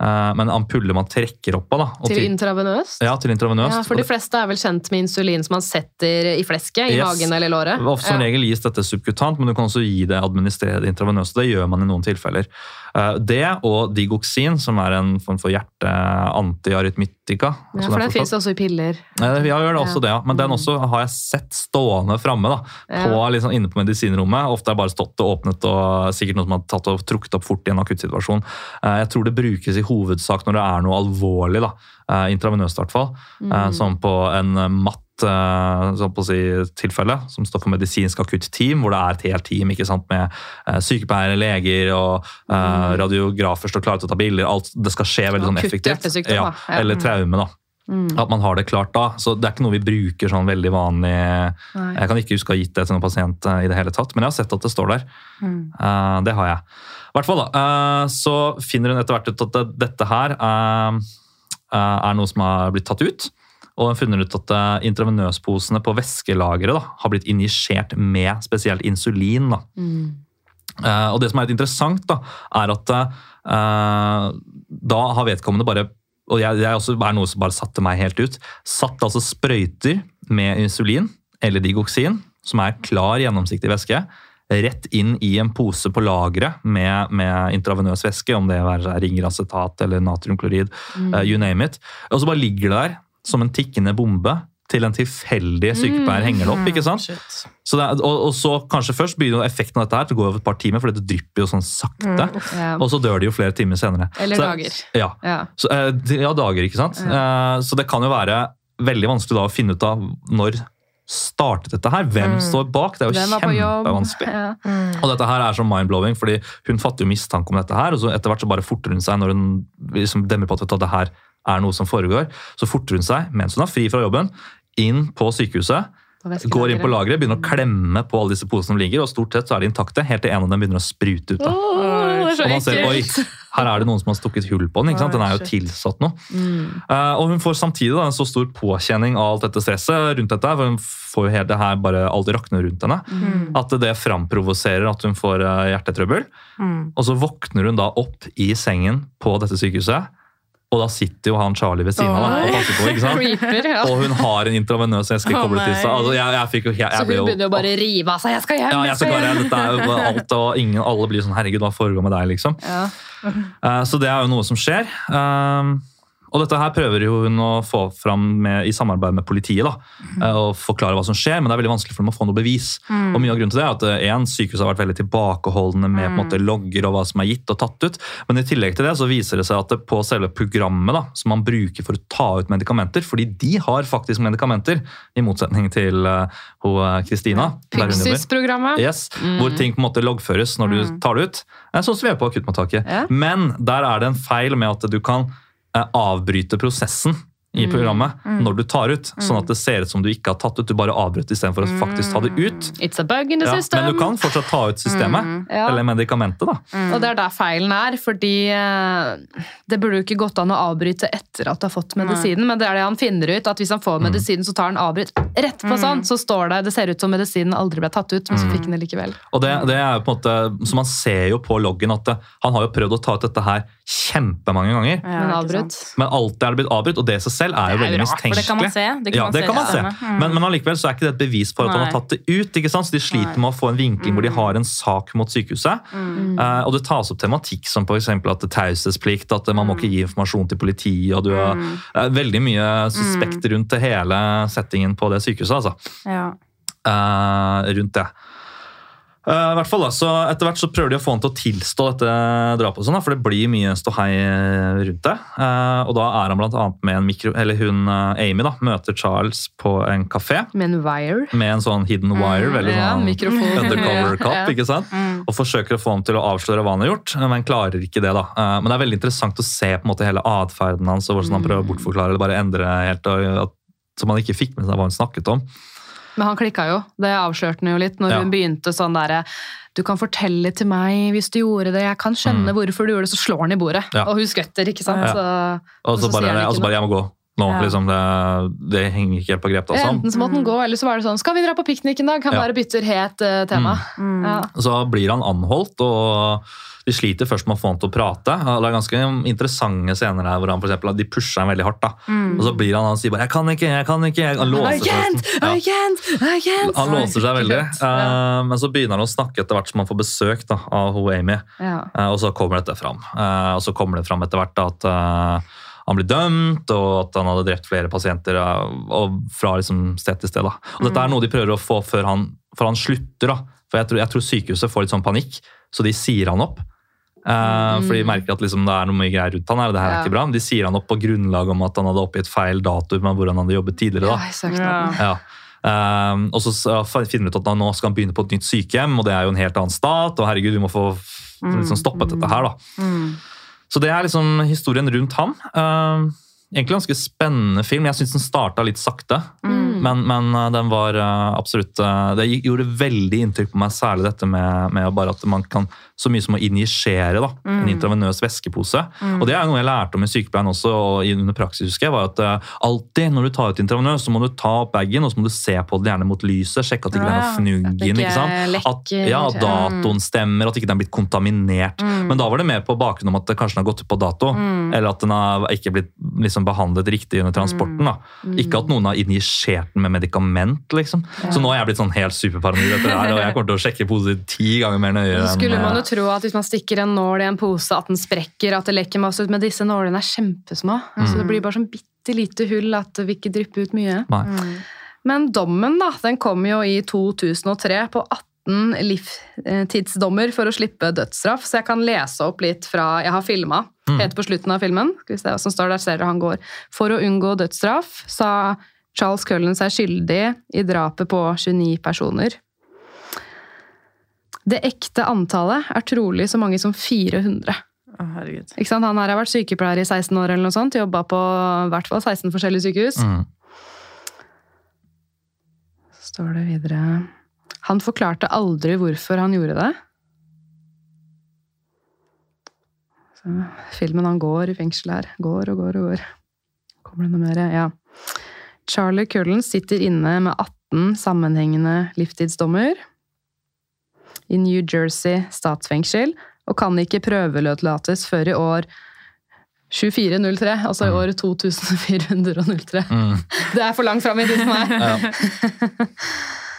eh, men ampuller man trekker opp av. Da, og Til intravenøst? ja, til intravenøst. Ja, for de fleste er vel kjent med insulin som man setter i flesket, i Yes. magen eller låret. Ofte Som Ja. regel gis dette subkutant, men du kan også gi det administrere det intravenøst. Det gjør man i noen tilfeller. Eh, Det og digoxin, som er en form for hjerte-antiarytmitika. Ja, for den fins også i piller. Ja, jeg gjør det også det, ja. Men den også har jeg sett stående framme. liksom, Inne på medisinrommet. Ofte har jeg bare stått og åpnet og sikkert noe som har tatt og trukket opp fort i en akuttsituasjon. Eh, Jeg tror det brukes i hovedsak når det er noe alvorlig, da, eh, intravenøst i hvert fall. mm. Som på en matt eh, sånn si, tilfelle, som står for medisinsk akutt team, hvor det er et helt team ikke sant, med eh, sykepleiere, leger og mm. radiografer står klare til å ta bilder. Alt, det skal skje veldig sånn effektivt. Ja. Eller traume, da. Mm. At man har det klart da. Så det er ikke noe vi bruker sånn veldig vanlig. Nei. Jeg kan ikke huske å ha gitt det til noen pasient eh, i det hele tatt, men jeg har sett at det står der. Mm. Uh, det har jeg. I hvert fall da, uh, så finner hun etter hvert ut at det, dette her uh, eh, er noe som har blitt tatt ut. Og hun funnet ut at eh, intravenøsposene på væskelageret har blitt injisert med spesielt insulin. Mm. Uh, og det som er litt interessant, da, er at uh, da har vedkommende bare og jeg, jeg også er noe som bare satte meg helt ut. Satt altså sprøyter med insulin eller digoksin, som er klar gjennomsiktig væske, rett inn i en pose på lageret med, med intravenøs væske, om det er ringeracetat eller natriumklorid, eh, you name it. Og så bare ligger det der som en tikkende bombe til en tilfeldig sykepleier henger det opp. ikke sant? Så er, og, og så kanskje først begynner effekten av dette her til å gå over et par timer, for det drypper jo sånn sakte. Ja. Og så dør de jo flere timer senere. Eller så, dager. Ja. Ja. Så, eh, ja, dager, ikke sant? Eh, så det kan jo være veldig vanskelig da å finne ut av når startet dette her. Hvem står bak? Det er jo kjempevanskelig. Ja. Og dette her er så mind-blowing, fordi hun fatter jo mistanke om dette her, og så etter hvert så bare forter hun seg når hun liksom demmer på at det her er noe som foregår. Så forter hun seg, mens hun er fri fra jobben, inn på sykehuset, går inn på lageret, begynner å klemme på alle disse posene som ligger, og stort sett så er de intakte, helt til en av dem begynner å sprute ut. da. Så Og man ser, oi, her er det noen som har stukket hull på den. ikke sant? Den er jo tilsatt noe. Mm. Uh, og hun får samtidig da, en så stor påkjenning av alt dette stresset rundt dette, for hun får jo hele det her bare alt rakner rundt henne, Mm. at det framprovoserer at hun får eh, hjertetrøbbel. Mm. Og så våkner hun da opp i sengen på dette sykehuset, og da sitter jo han Charlie ved siden av da, og passer på. ikke sant? Creeper, ja. Og hun har en intravenøs eske oh, koblet til seg. Altså, jeg, jeg fikk jeg, Så hun jo begynner jo bare å rive av seg. 'Jeg skal hjem!' ja, jeg skal hjem!» dette er jo <laughs> alt, og ingen, alle blir sånn 'herregud, hva foregår med deg', liksom. Ja. Uh, Så det er jo noe som skjer. Um, Og dette her prøver jo hun å få fram med, i samarbeid med politiet. da, mm. og forklare hva som skjer, men det er veldig vanskelig for dem å få noe bevis. Og mye av grunnen til det er at eh, en, Sykehuset har vært veldig tilbakeholdne med på en måte, logger og hva som er gitt og tatt ut. Men i tillegg til det så viser det seg at det på selve programmet da, som man bruker for å ta ut medikamenter, fordi de har faktisk medikamenter, i motsetning til eh, Kristina. Uh. Pyxis-programmet. Yes, Hvor ting på en måte loggføres når du tar det ut. Sånn som vi gjør på akuttmottaket. Ja. Men der er det en feil med at du kan avbryte prosessen i programmet Mm. når du tar ut, sånn at det ser ut som du ikke har tatt ut. Du bare avbrøt istedenfor å faktisk ta det ut. It's a bug in the Ja, system. men du kan fortsatt ta ut systemet, Mm. Ja. eller medikamentet. da. Og det er der feilen er, fordi eh, det burde jo ikke gått an å avbryte etter at du har fått medisinen, men det er det han finner ut, at hvis han får medisinen, så tar han avbryt rett på sånn, så står det, det ser ut som medisinen aldri ble tatt ut, men så fikk han det likevel. Og det, det er jo på en måte, så Man ser jo på loggen at det, han har jo prøvd å ta ut dette her kjempemange ganger. Ja, Men alltid er det blitt avbrutt, og det selv er jo veldig jo det kan man mistenkelig. se. Det kan ja, man se kan man se. Mm. Men, men allikevel så er ikke det et bevis for at han har tatt det ut. ikke sant? Så De sliter Nei. Mm. med å få en vinkling hvor de har en sak mot sykehuset. Eh, og det tas opp tematikk som f.eks. at det taushetsplikt, at man må ikke gi informasjon til politiet. og du har uh, Veldig mye suspekt rundt det hele settingen på det sykehuset. altså. Ja. Uh, rundt det. Eh, i hvert fall da, så Etter hvert så prøver de å få han til å tilstå dette drapet, og sånn, for det blir mye ståhei rundt det. Uh, og Da er han blant annet med en mikro... Eller hun, eh, Amy da, møter Charles på en kafé Med en wire. med en sånn hidden wire. veldig ja, sånn mikrofon. undercover cop, <laughs> Ja. ikke sant? Mm. Og forsøker å få ham til å avsløre hva han har gjort, men klarer ikke det. da. Uh, Men det er veldig interessant å se på en måte hele atferden hans, og hvordan han prøver å bortforklare eller bare endre helt, og at, som han ikke fikk med seg hva hun snakket om. Men han klikka jo. Det avslørte han jo litt når Ja. hun begynte sånn derre Du kan fortelle til meg hvis du gjorde det, jeg kan skjønne hvorfor du gjorde det. Så slår han i bordet, Ja. og hun skvetter, ikke sant. Så, Og så så bare, og så bare 'jeg må gå nå'. Ja. liksom det, det henger ikke helt på grep. da, sånn. Enten så måtte han gå, eller så var det sånn 'skal vi dra på piknik en dag?' Han Ja. bare bytter het uh, tema. Mm. Ja. Så blir han anholdt, og de sliter først med å få han til å prate. Det er ganske interessante scener her hvor han for eksempel, de pusher han veldig hardt. da. Og så blir han han sier bare 'jeg kan ikke, jeg kan ikke'. Han I låser can't! seg. I can't! I can't! Han låser seg veldig, Uh, eh, men så begynner han å snakke etter hvert som han får besøk da, av hun Amy. Ja. Eh, Og så kommer dette fram. Eh, Og så kommer det fram etter hvert da, at eh, han ble dømt, og at han hadde drept flere pasienter eh, og fra liksom sted til sted. Da. Og Dette er noe de prøver å få før han, før han slutter. Da. For jeg tror, jeg tror sykehuset får litt sånn panikk, så de sier han opp. Eh, For de merker at liksom, det er noe mye greier rundt han her, og det her er ikke bra. Men De sier han opp på grunnlag om at han hadde oppgitt feil dato med hvor han hadde jobbet tidligere. Ja, Da. søknaden. Ja. Um, og så finner de ut at han nå skal han begynne på et nytt sykehjem, og det er jo en helt annen stat. og herregud, vi må få liksom stoppet dette her da. Mm. Så det er liksom historien rundt han. Egentlig ganske spennende film. Jeg syns den starta litt sakte, Mm. men, men uh, den var uh, absolutt uh, Det gjorde veldig inntrykk på meg, særlig dette med, med bare at man kan så mye som å injisere da, en intravenøs væskepose. Og det er noe jeg lærte om i sykepleien også, og under praksis, husker jeg, var at alltid når du tar ut intravenøs, så må du ta opp bagen, og så må du se på det gjerne mot lyset, sjekke at det ikke er Ja, noe fnugg At ikke sant? At, ja, datoen stemmer, at ikke den er blitt kontaminert. Men da var det mer på bakgrunn om at det kanskje den har gått ut på dato, eller at den har ikke blitt liksom, behandlet riktig under transporten. da. Ikke at noen har injisert den med medikament, liksom. Så nå er jeg blitt sånn helt superparanoid etter det her, og jeg kommer til å sjekke poser ti ganger mer nøye. Så skulle man eh, jo tro at hvis man stikker en nål i en pose, at den sprekker, at det lekker masse ut. Men disse nålene er kjempesmå. Så det blir bare sånn bitte lite hull at det vil ikke dryppe ut mye. Nei. Men dommen da, den kom jo i 2003 på 18 livstidsdommer for å slippe dødsstraff. Så jeg kan lese opp litt fra Jeg har filma helt på slutten av filmen. Skal vi se hva som står der, ser dere han går. For å unngå dødsstraff sa Charles Cullen seg skyldig i drapet på 29 personer. Det ekte antallet er trolig så mange som 400. Oh. Ikke sant? Han her har vært sykepleier i 16 år, eller noe sånt, jobba på i hvert fall 16 forskjellige sykehus. Mm. Så står det videre Han forklarte aldri hvorfor han gjorde det. Så, filmen han går i fengsel her. Går og går og går. Kommer det noe mer? Ja. Charlie Cullen sitter inne med 18 sammenhengende livstidsdommer i New Jersey statsfengsel, og kan ikke prøveløslates før i år 2403, altså i år 2403. Mm. <laughs> Det er for langt fram i tid for meg. Ja. <laughs>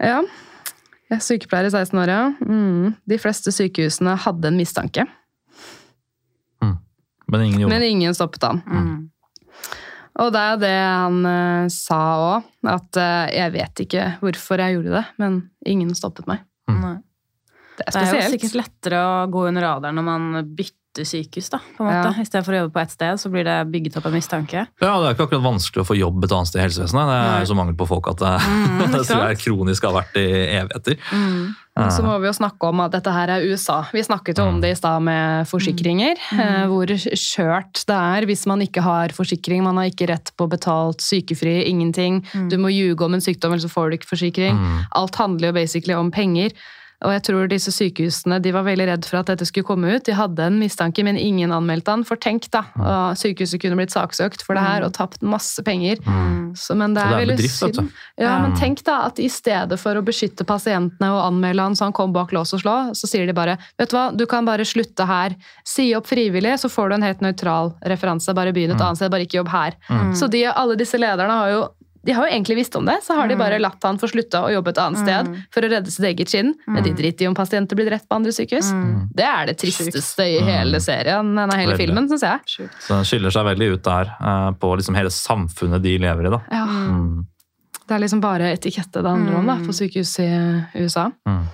Ja. Jeg er sykepleier i 16 år, ja. Mm. De fleste sykehusene hadde en mistanke, Men ingen gjorde men ingen stoppet han. Mm. Og det er jo det han uh, sa òg, at uh, jeg vet ikke hvorfor jeg gjorde det, men ingen stoppet meg. Nei. Det er Det er jo sikkert lettere å gå under radaren når man bytter sykehus, da, på en måte. Ja. I stedet for å jobbe på ett sted, så blir det bygget opp en mistanke. Ja, Det er ikke akkurat vanskelig å få jobb et annet sted i helsevesenet. Det er jo så mangel på folk at det, Mm, <laughs> det tror jeg kronisk har vært i evigheter. Mm. Men så må vi jo snakke om at dette her er USA. Vi snakket jo om det i stad med forsikringer. Mm. Hvor skjørt det er hvis man ikke har forsikring. Man har ikke rett på betalt sykefri, ingenting. Du må ljuge om en sykdom, eller så får du ikke forsikring. Mm. Alt handler jo basically om penger. Og jeg tror disse sykehusene de var veldig redd for at dette skulle komme ut. De hadde en mistanke, men ingen anmeldte han. For tenk, da. Mm. Og sykehuset kunne blitt saksøkt for det her og tapt masse penger. Så, men det er, det er veldig bedrift, synd. Ja, men tenk da at i stedet for å beskytte pasientene og anmelde han så han kom bak lås og slå, så sier de bare vet du hva, du kan bare slutte her. Si opp frivillig, så får du en helt nøytral referanse. Bare begynn et annet sted, bare ikke jobb her. Så de, alle disse lederne har jo de har jo egentlig visst om det, så har de bare latt han få slutte å jobbe et annet sted for å redde sitt eget skinn. Men de driter i om pasienter blir drept på andre sykehus. Det er det tristeste i hele serien, nei, hele Veldig. filmen, syns jeg. Sjukt. Så den skiller seg veldig ut der, eh, på liksom hele samfunnet de lever i. da. Ja. Mm. Det er liksom bare etikette det handler om da, på sykehus i USA. Mm.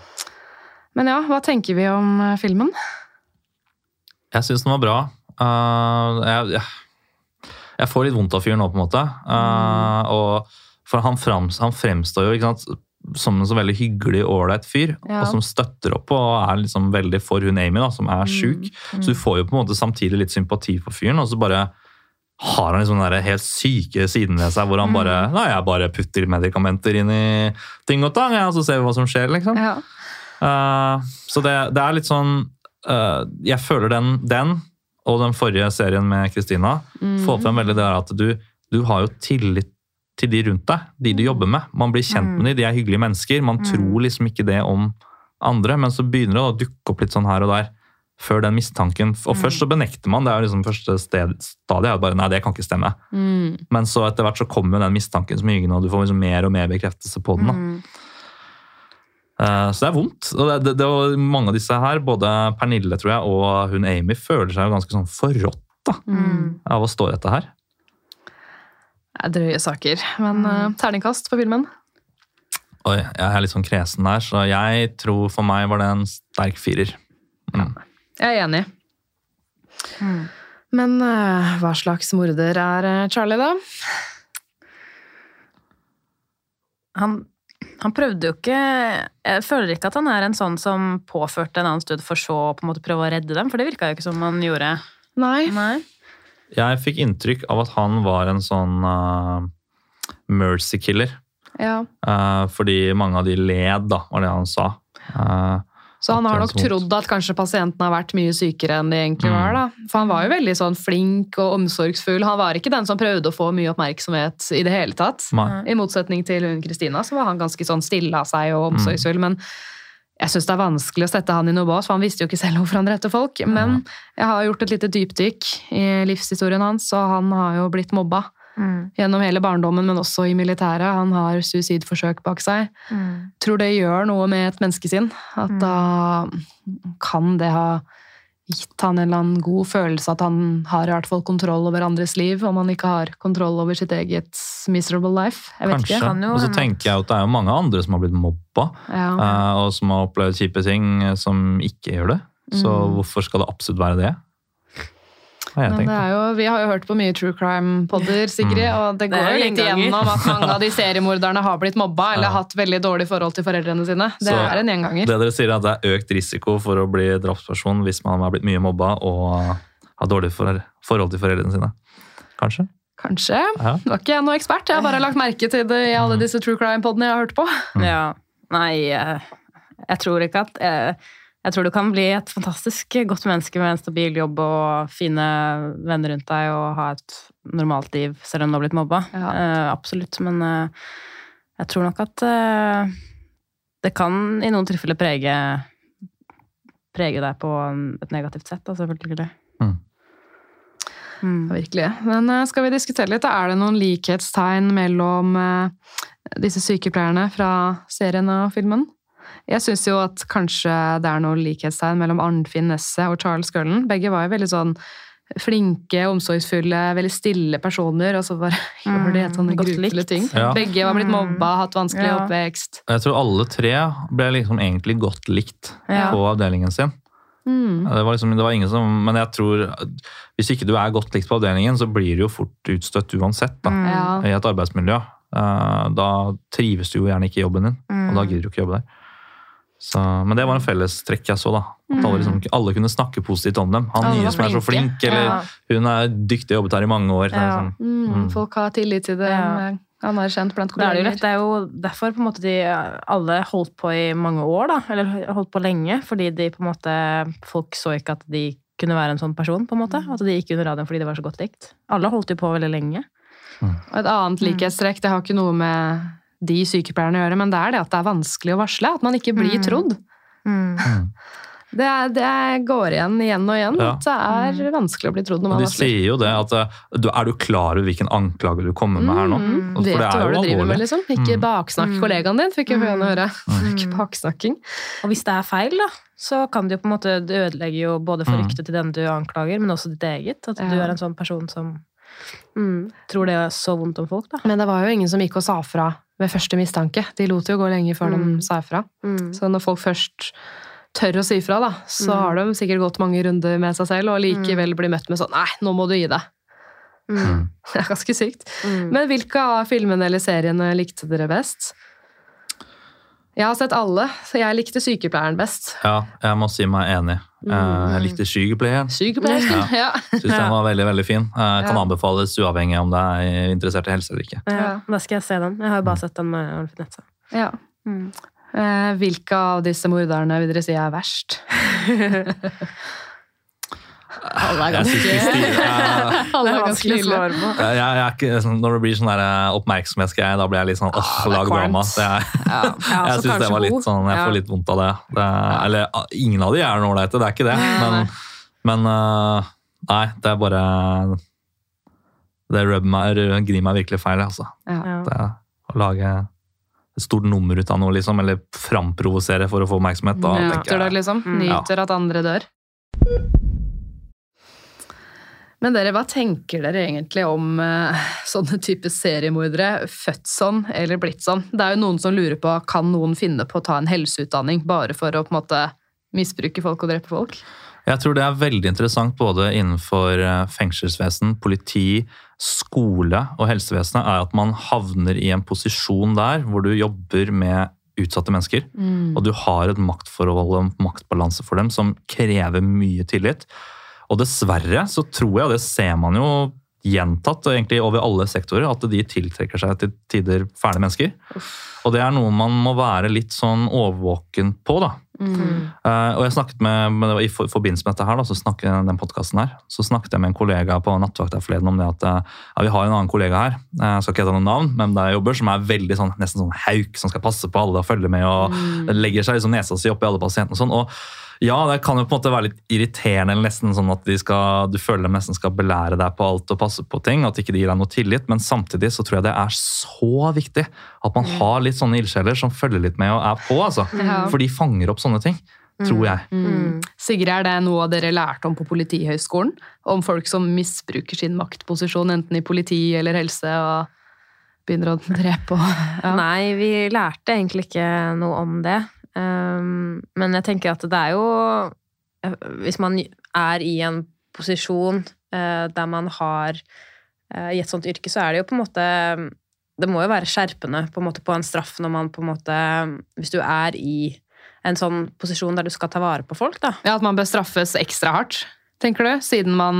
Men ja, hva tenker vi om eh, filmen? Jeg syns den var bra. Uh, jeg, jeg, jeg får litt vondt av fyren nå, på en måte. Uh, og, for han, frems, han fremstår jo sant, som en så veldig hyggelig, ålreit fyr. Ja. Og som støtter opp og er liksom veldig for hun Amy, da, som er sjuk. Så du får jo på en måte samtidig litt sympati for fyren, og så bare har han liksom den helt syke siden ved seg, hvor han bare Nei, jeg bare putter medikamenter inn i ting og tang, og så ser vi hva som skjer, liksom. Ja. Uh, så det, det er litt sånn uh, Jeg føler den, den og den forrige serien med Kristina får frem veldig det der at du, du har jo tillit til de rundt deg, de du jobber med. Man blir kjent med de, de er hyggelige mennesker. Man tror liksom ikke det om andre, men så begynner det å dukke opp litt sånn her og der. Før den mistanken. Og først så benekter man, det er jo liksom første sted, stadiet. er bare, Nei, det kan ikke stemme. Mm. Men så etter hvert så kommer jo den mistanken smygende, og du får liksom mer og mer bekreftelse på den. da. Eh, Så det er vondt. Og det, det, det var mange av disse her, både Pernille tror jeg, og hun Amy, føler seg jo ganske sånn forrådt da, av å stå i dette her. Det er drøye saker. Men mm. terningkast på filmen? Oi, jeg er litt sånn kresen der, så jeg tror for meg var det en sterk firer. Mm. Jeg er enig. Men eh, hva slags morder er eh, Charlie, da? Han, han prøvde jo ikke Jeg føler ikke at han er en sånn som påførte en annen stund for så å på en måte prøve å redde dem, for det virka jo ikke som han gjorde. Nei. Nei. Jeg fikk inntrykk av at han var en sånn uh, mercy killer. Ja. Uh, fordi mange av de led, da, var det han sa. Uh, Så han har nok trodd at kanskje pasienten har vært mye sykere enn de egentlig Mm. var. da. For han var jo veldig sånn flink og omsorgsfull. Han var ikke den som prøvde å få mye oppmerksomhet i det hele tatt. Nei. I motsetning til hun Kristina, så var han ganske sånn stille av seg og Mm. omsorgsfull. Men jeg syns det er vanskelig å sette han i noe bås, for han visste jo ikke selv hvorfor han drepte folk. Men jeg har gjort et lite dypdykk i livshistorien hans, og han har jo blitt mobba. Gjennom hele barndommen, men også i militæret. Han har suicidforsøk bak seg. Tror det gjør noe med et menneskesinn. At da kan det ha gitt han en eller annen god følelse at han har i hvert fall kontroll over andres liv, om han ikke har kontroll over sitt eget miserable life. Jeg vet Kanskje. ikke. Og så tenker jeg at det er jo mange andre som har blitt mobba, Ja. eh, og som har opplevd kjipe ting, eh, som ikke gjør det. Så Mm. hvorfor skal det absolutt være det? Jeg Men det er jo, vi har jo hørt på mye true crime-podder, Sigrid, og det Det går jo jo litt igjennom at mange av de seriemorderne har blitt mobba eller Ja. hatt veldig dårlig forhold til foreldrene sine. Det Så- er en gjenganger. Det dere sier er at det er økt risiko for å bli drapsperson hvis man har blitt mye mobba og har dårlig for, forhold til foreldrene sine. Kanskje? Kanskje. Ja. Var er ikke jeg noe ekspert, jeg har bare lagt merke til det i alle disse true crime-podene jeg har hørt på. Ja. Nei, eh, jeg tror ikke at eh, Jeg tror du kan bli et fantastisk godt menneske med en stabil jobb og fine venner rundt deg og ha et normalt liv selv om du har blitt mobba. Ja. Uh, absolutt. Men uh, jeg tror nok at uh, det kan i noen tilfeller prege prege deg på en- et negativt sett, da, selvfølgelig. Mm. Mm. Virkelig. Men skal vi diskutere litt? Er det noen likhetstegn mellom disse sykepleierne fra serien og filmen? Jeg syns jo at kanskje det er noe likhetstegn mellom Arnfinn Nesset og Charles Gullen. Begge var jo veldig sånn flinke, omsorgsfulle, veldig stille personer, og så bare <laughs> gjør de helt sånne grufulle ting. Ja. Begge var blitt Mm. mobba, hatt vanskelig Ja. oppvekst. Jeg tror alle tre ble liksom egentlig godt likt Ja. på avdelingen sin. Mm. Det var liksom, det var ingen som, men jeg tror hvis ikke du er godt likt på avdelingen, så blir du jo fort utstøtt uansett da, Mm. I et arbeidsmiljø. Eh, Da trives du jo gjerne ikke i jobben din, og da gidder du ikke jobbe der. Så, men det var en fellestrekk jeg så. da. At alle, liksom, alle kunne snakke positivt om dem. Han Alle nye som er så flink, eller Ja. hun er dyktig og jobbet her i mange år. Ja. sånn, Mm, Mm. Folk har tillit til det. Ja. Anerkjent blant Det er, det, kolleger. litt. det er jo derfor på en måte de alle holdt på i mange år, da. Eller holdt på lenge. Fordi de på en måte Folk så ikke at de kunne være en sånn person, på en måte. At de gikk under radioen fordi det var så godt likt. Alle holdt jo på veldig lenge. Og et annet likhetstrekk, det har ikke noe med de sykepleierne gjøre, men det er det at det er vanskelig å varsle. At man ikke blir Mm. trodd. mm. <laughs> Det, er, det går igjen igjen og igjen. Ja. At det er vanskelig å bli trodd når man de varsler. sier jo det at eh, Er du klar over hvilken anklage du kommer med her nå? Mm, For vet det du er hva jo du driver med, alvorlig. liksom? Ikke Mm. baksnakk Mm. kollegaen din, fikk jo Mm. høre. Mm. Ikke baksnakking. Og hvis det er feil, da, så kan det jo på en måte Det ødelegger jo både for Mm. ryktet til den du anklager, men også ditt eget. At du er en sånn person som mm, tror det er så vondt om folk, da. Men det var jo ingen som gikk og sa fra ved første mistanke. De lot jo gå lenge før Mm. de sa fra. Mm. Så når folk først tør å si fra, da, så Mm. har de sikkert gått mange runder med seg selv, og likevel blir møtt med sånn Nei, nå må du gi deg. Mm. <laughs> Det er ganske sykt. Mm. Men hvilke av filmene eller seriene likte dere best? Jeg har sett alle, så jeg likte Sykepleieren best. Ja, jeg må si meg enig. Eh, Mm. Jeg likte Sykepleieren. Sykepleieren, <laughs> ja. Syns den var veldig veldig fin. Jeg Kan Ja. anbefales uavhengig om det er interessert i helse eller ikke. Ja, da skal jeg se den. Jeg har jo bare sett den med Arnfinn Netze. ja. Mm. Eh, Hvilke av disse morderne vil dere si er verst? <laughs> Alle er ganske eh, <laughs> Alle er ganske ille. på. jeg, jeg ikke, sånn- Når det blir sånn eh, oppmerksomhetsgreie, da blir jeg litt sånn åh, Ah, lag drama. Ja. Ja, <laughs> jeg så syns det var litt sånn, jeg får litt vondt av det. det er, eller ingen av de er ålreite, det er ikke det. Men, men uh, nei, det er bare Det rubber meg, gnir meg virkelig feil, altså. Ja. Ja. Det å lage et stort nummer ut av noe, liksom, eller framprovosere for å få oppmerksomhet. Da, tenker Nyter det, liksom. Mm. Nyter at andre dør. Men dere, hva tenker dere egentlig om uh, <laughs> sånne type seriemordere? Født sånn eller blitt sånn? Det er jo noen som lurer på kan noen finne på å ta en helseutdanning bare for å på en måte misbruke folk og drepe folk? Jeg tror det er veldig interessant både innenfor eh, fengselsvesen, politi, skole og helsevesenet, er at man havner i en posisjon der hvor du jobber med utsatte mennesker, og du har et maktforhold og maktbalanse for dem som krever mye tillit. Og dessverre så tror jeg, og det ser man jo gjentatt egentlig over alle sektorer, at de tiltrekker seg til tider fæle mennesker. Og det er noe man må være litt sånn overvåken på, da. Mm. Uh, og jeg snakket med, med I for, forbindelse med dette her, da, så snakket, den podcasten her, så snakket jeg med en kollega på nattevakt her forleden om det at eh, ja, vi har en annen kollega her, eh, jeg skal ikke hete noen navn, men der jeg jobber, som er veldig sånn, nesten sånn hauk, som skal passe på alle og følge med og legger seg liksom nesa si oppi alle pasientene og sånn. og ja, det kan jo på en måte være litt irriterende, eller nesten sånn at de skal, du føler de nesten skal belære deg på alt og passe på ting, at ikke de gir deg noe tillit, men samtidig så tror jeg det er så viktig at man har litt sånne ildsjeler som følger litt med og er på, altså. Ja. For de fanger opp sånne ting, tror jeg. Mm. Sigrid, er det noe dere lærte om på Politihøgskolen? Om folk som misbruker sin maktposisjon, enten i politi eller helse, og begynner å drepe og ja. Nei, vi lærte egentlig ikke noe om det. Um, men jeg tenker at det er jo eh, Hvis man er i en posisjon uh, der man har uh, I et sånt yrke, så er det jo på en måte Det må jo være skjerpende på en måte på en straff når man på en måte Hvis du er i en sånn posisjon der du skal ta vare på folk, da. ja, at man bør straffes ekstra hardt, tenker du? Siden man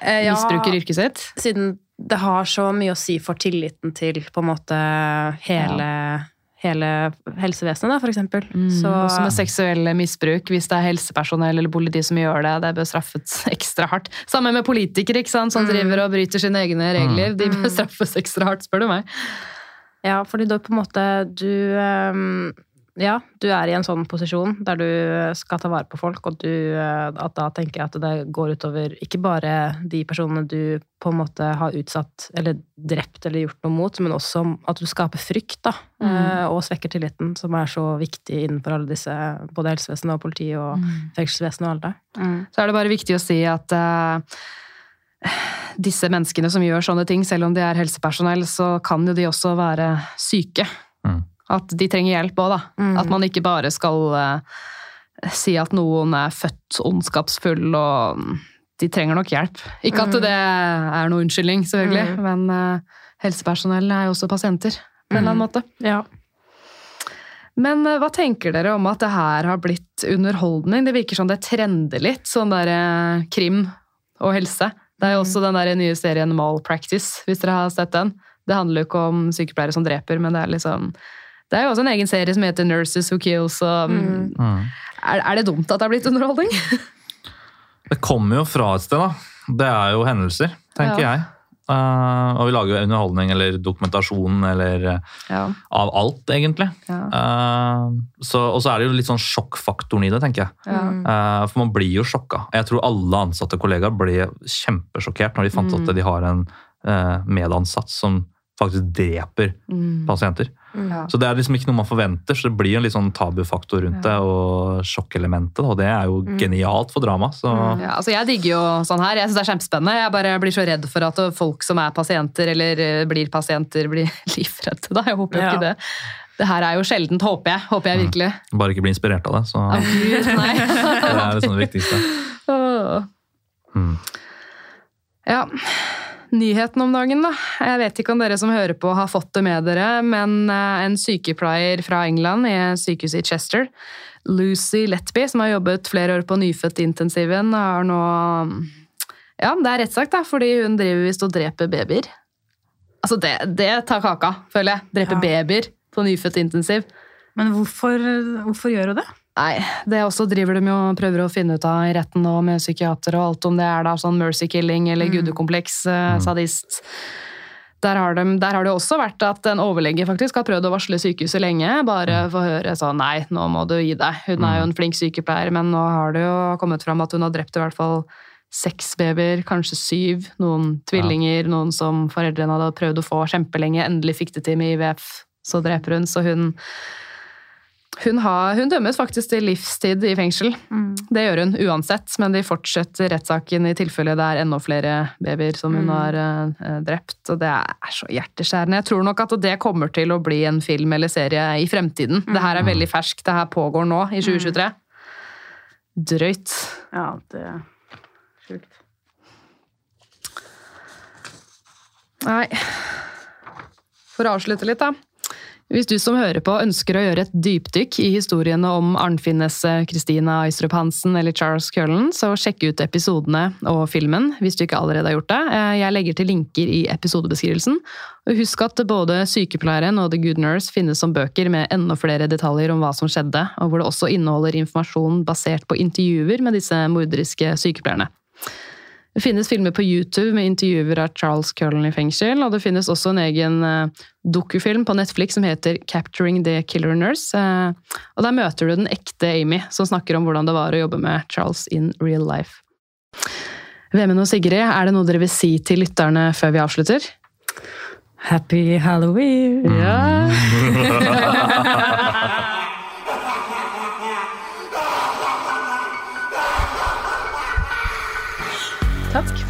ja, misbruker yrket sitt? Siden det har så mye å si for tilliten til på en måte hele, hele helsevesenet, da, for eksempel. Så, Så Også med seksuelle misbruk, hvis det er helsepersonell eller politi som gjør det, det bør straffes <laughs> ekstra hardt. Samme med politikere, ikke sant, som Mm. driver og bryter sine egne regler. De bør Mm. <laughs> straffes ekstra hardt, spør du meg. Ja, fordi da på en måte du ehm, Ja, du er i en sånn posisjon der du skal ta vare på folk, og du eh, At da tenker jeg at det går utover ikke bare de personene du på en måte har utsatt eller drept eller gjort noe mot, men også at du skaper frykt, da. Mm. eh, Og svekker tilliten, som er så viktig innenfor alle disse, både helsevesenet og politiet og fengselsvesenet og alle. Så er det bare viktig å si at uh, disse menneskene som gjør sånne ting, selv om de er helsepersonell, så kan jo de også være syke. Mm. At de trenger hjelp òg, da. Mm. At man ikke bare skal uh, si at noen er født ondskapsfull og mm, de trenger nok hjelp. Ikke at Mm. det er noe unnskyldning, selvfølgelig, Mm. men uh, helsepersonell er jo også pasienter på en eller annen Mm. måte. Ja. Men eh, hva tenker dere om at det her har blitt underholdning? Det virker som det trender litt, sånn der krim og helse. Det er jo også den der nye serien Malpractice, hvis dere har sett den. Det handler jo ikke om sykepleiere som dreper, men det er liksom Det er jo også en egen serie som heter Nurses Who Kills. Og, Mm. Mm. er, er det dumt at det har blitt underholdning? <laughs> Det kommer jo fra et sted, da. Det er jo hendelser, tenker Ja. jeg. Uh, og vi lager jo underholdning eller dokumentasjon eller eh, Ja. av alt, egentlig. ja, Uh, så, og så er det jo litt sånn sjokkfaktoren i det, tenker jeg. ja. Uh, for man blir jo sjokka. Jeg tror alle ansatte kollegaer ble kjempesjokkert når de fant Mm. at de har en medansatt som faktisk dreper Mm. pasienter. Ja. Så det er liksom ikke noe man forventer, så det blir en litt sånn tabufaktor rundt det, og sjokkelementet, og det er jo genialt for drama. Så Ja, altså jeg digger jo sånn her. Jeg synes det er kjempespennende. Jeg bare blir så redd for at folk som er pasienter, eller eh, blir pasienter, <laughs> blir livredde. Da. Jeg håper jo Ja. ikke det. Det her er jo sjeldent, håper jeg. Håper jeg virkelig. bare ikke bli inspirert av det. Så Av Gud, nei. <laughs> det er liksom det viktigste. <laughs> Mm. Ja, nyheten om dagen da. Jeg vet ikke om dere som hører på har fått det med dere, men eh, en sykepleier fra England i sykehuset i Chester, Lucy Letby, som har jobbet flere år på nyfødtintensiven, har nå Ja, det er rettssak, da, fordi hun driver visst og dreper babyer. Altså, det, det tar kaka, føler jeg. Dreper Ja. babyer på nyfødtintensiv. Men hvorfor, hvorfor gjør hun det? Nei, det også driver de jo prøver å finne ut av i retten nå med psykiater og alt om det er da sånn mercy killing eller gudekompleks, eh, sadist. Der har, de, der har det også vært at en overlege faktisk har prøvd å varsle sykehuset lenge, bare for å høre sånn nei, nå må du gi deg. Hun er jo en flink sykepleier, men nå har det jo kommet fram at hun har drept i hvert fall seks babyer, kanskje syv, noen tvillinger, noen som foreldrene hadde prøvd å få kjempelenge, endelig fikk det til med IVF, så dreper hun, så hun hun, har, hun dømmes faktisk til livstid i fengsel. Det gjør hun uansett, men de fortsetter rettssaken i tilfelle det er enda flere babyer som hun har uh, drept. Og det er så hjerteskjærende. Jeg tror nok at det kommer til å bli en film eller serie i fremtiden. Det her er veldig ferskt. Det her pågår nå, i 2023. Drøyt. Ja, det er sjukt. Nei. For å avslutte litt, da. Hvis du som hører på ønsker å gjøre et dypdykk i historiene om Arnfinnes, Kristina Eistrup Hansen eller Charles Cullen, så sjekk ut episodene og filmen hvis du ikke allerede har gjort det. Jeg legger til linker i episodebeskrivelsen. Og husk at både Sykepleieren og The Good Nurse finnes som bøker med enda flere detaljer om hva som skjedde, og hvor det også inneholder informasjon basert på intervjuer med disse morderiske sykepleierne. Det finnes filmer på YouTube med intervjuer av Charles Cullen i fengsel, og det finnes også en egen uh, dokufilm på Netflix som heter Capturing the Killer Nurse. Uh, og der møter du den ekte Amy, som snakker om hvordan det var å jobbe med Charles in real life. Vemund og Sigrid, er det noe dere vil si til lytterne før vi avslutter? Happy halloween! Ja. <laughs> <laughs>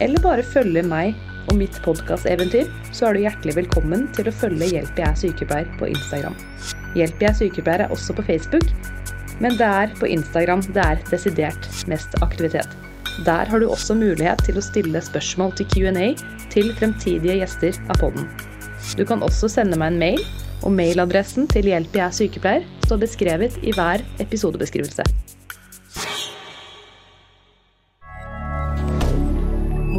eller bare følge meg og mitt podkasteventyr, så er du hjertelig velkommen til å følge Hjelp jeg er sykepleier på Instagram. Hjelp jeg er sykepleier er også på Facebook, men det er på Instagram det er desidert mest aktivitet. Der har du også mulighet til å stille spørsmål til Q&A til fremtidige gjester av podden. Du kan også sende meg en mail, og mailadressen til Hjelp jeg er sykepleier står beskrevet i hver episodebeskrivelse.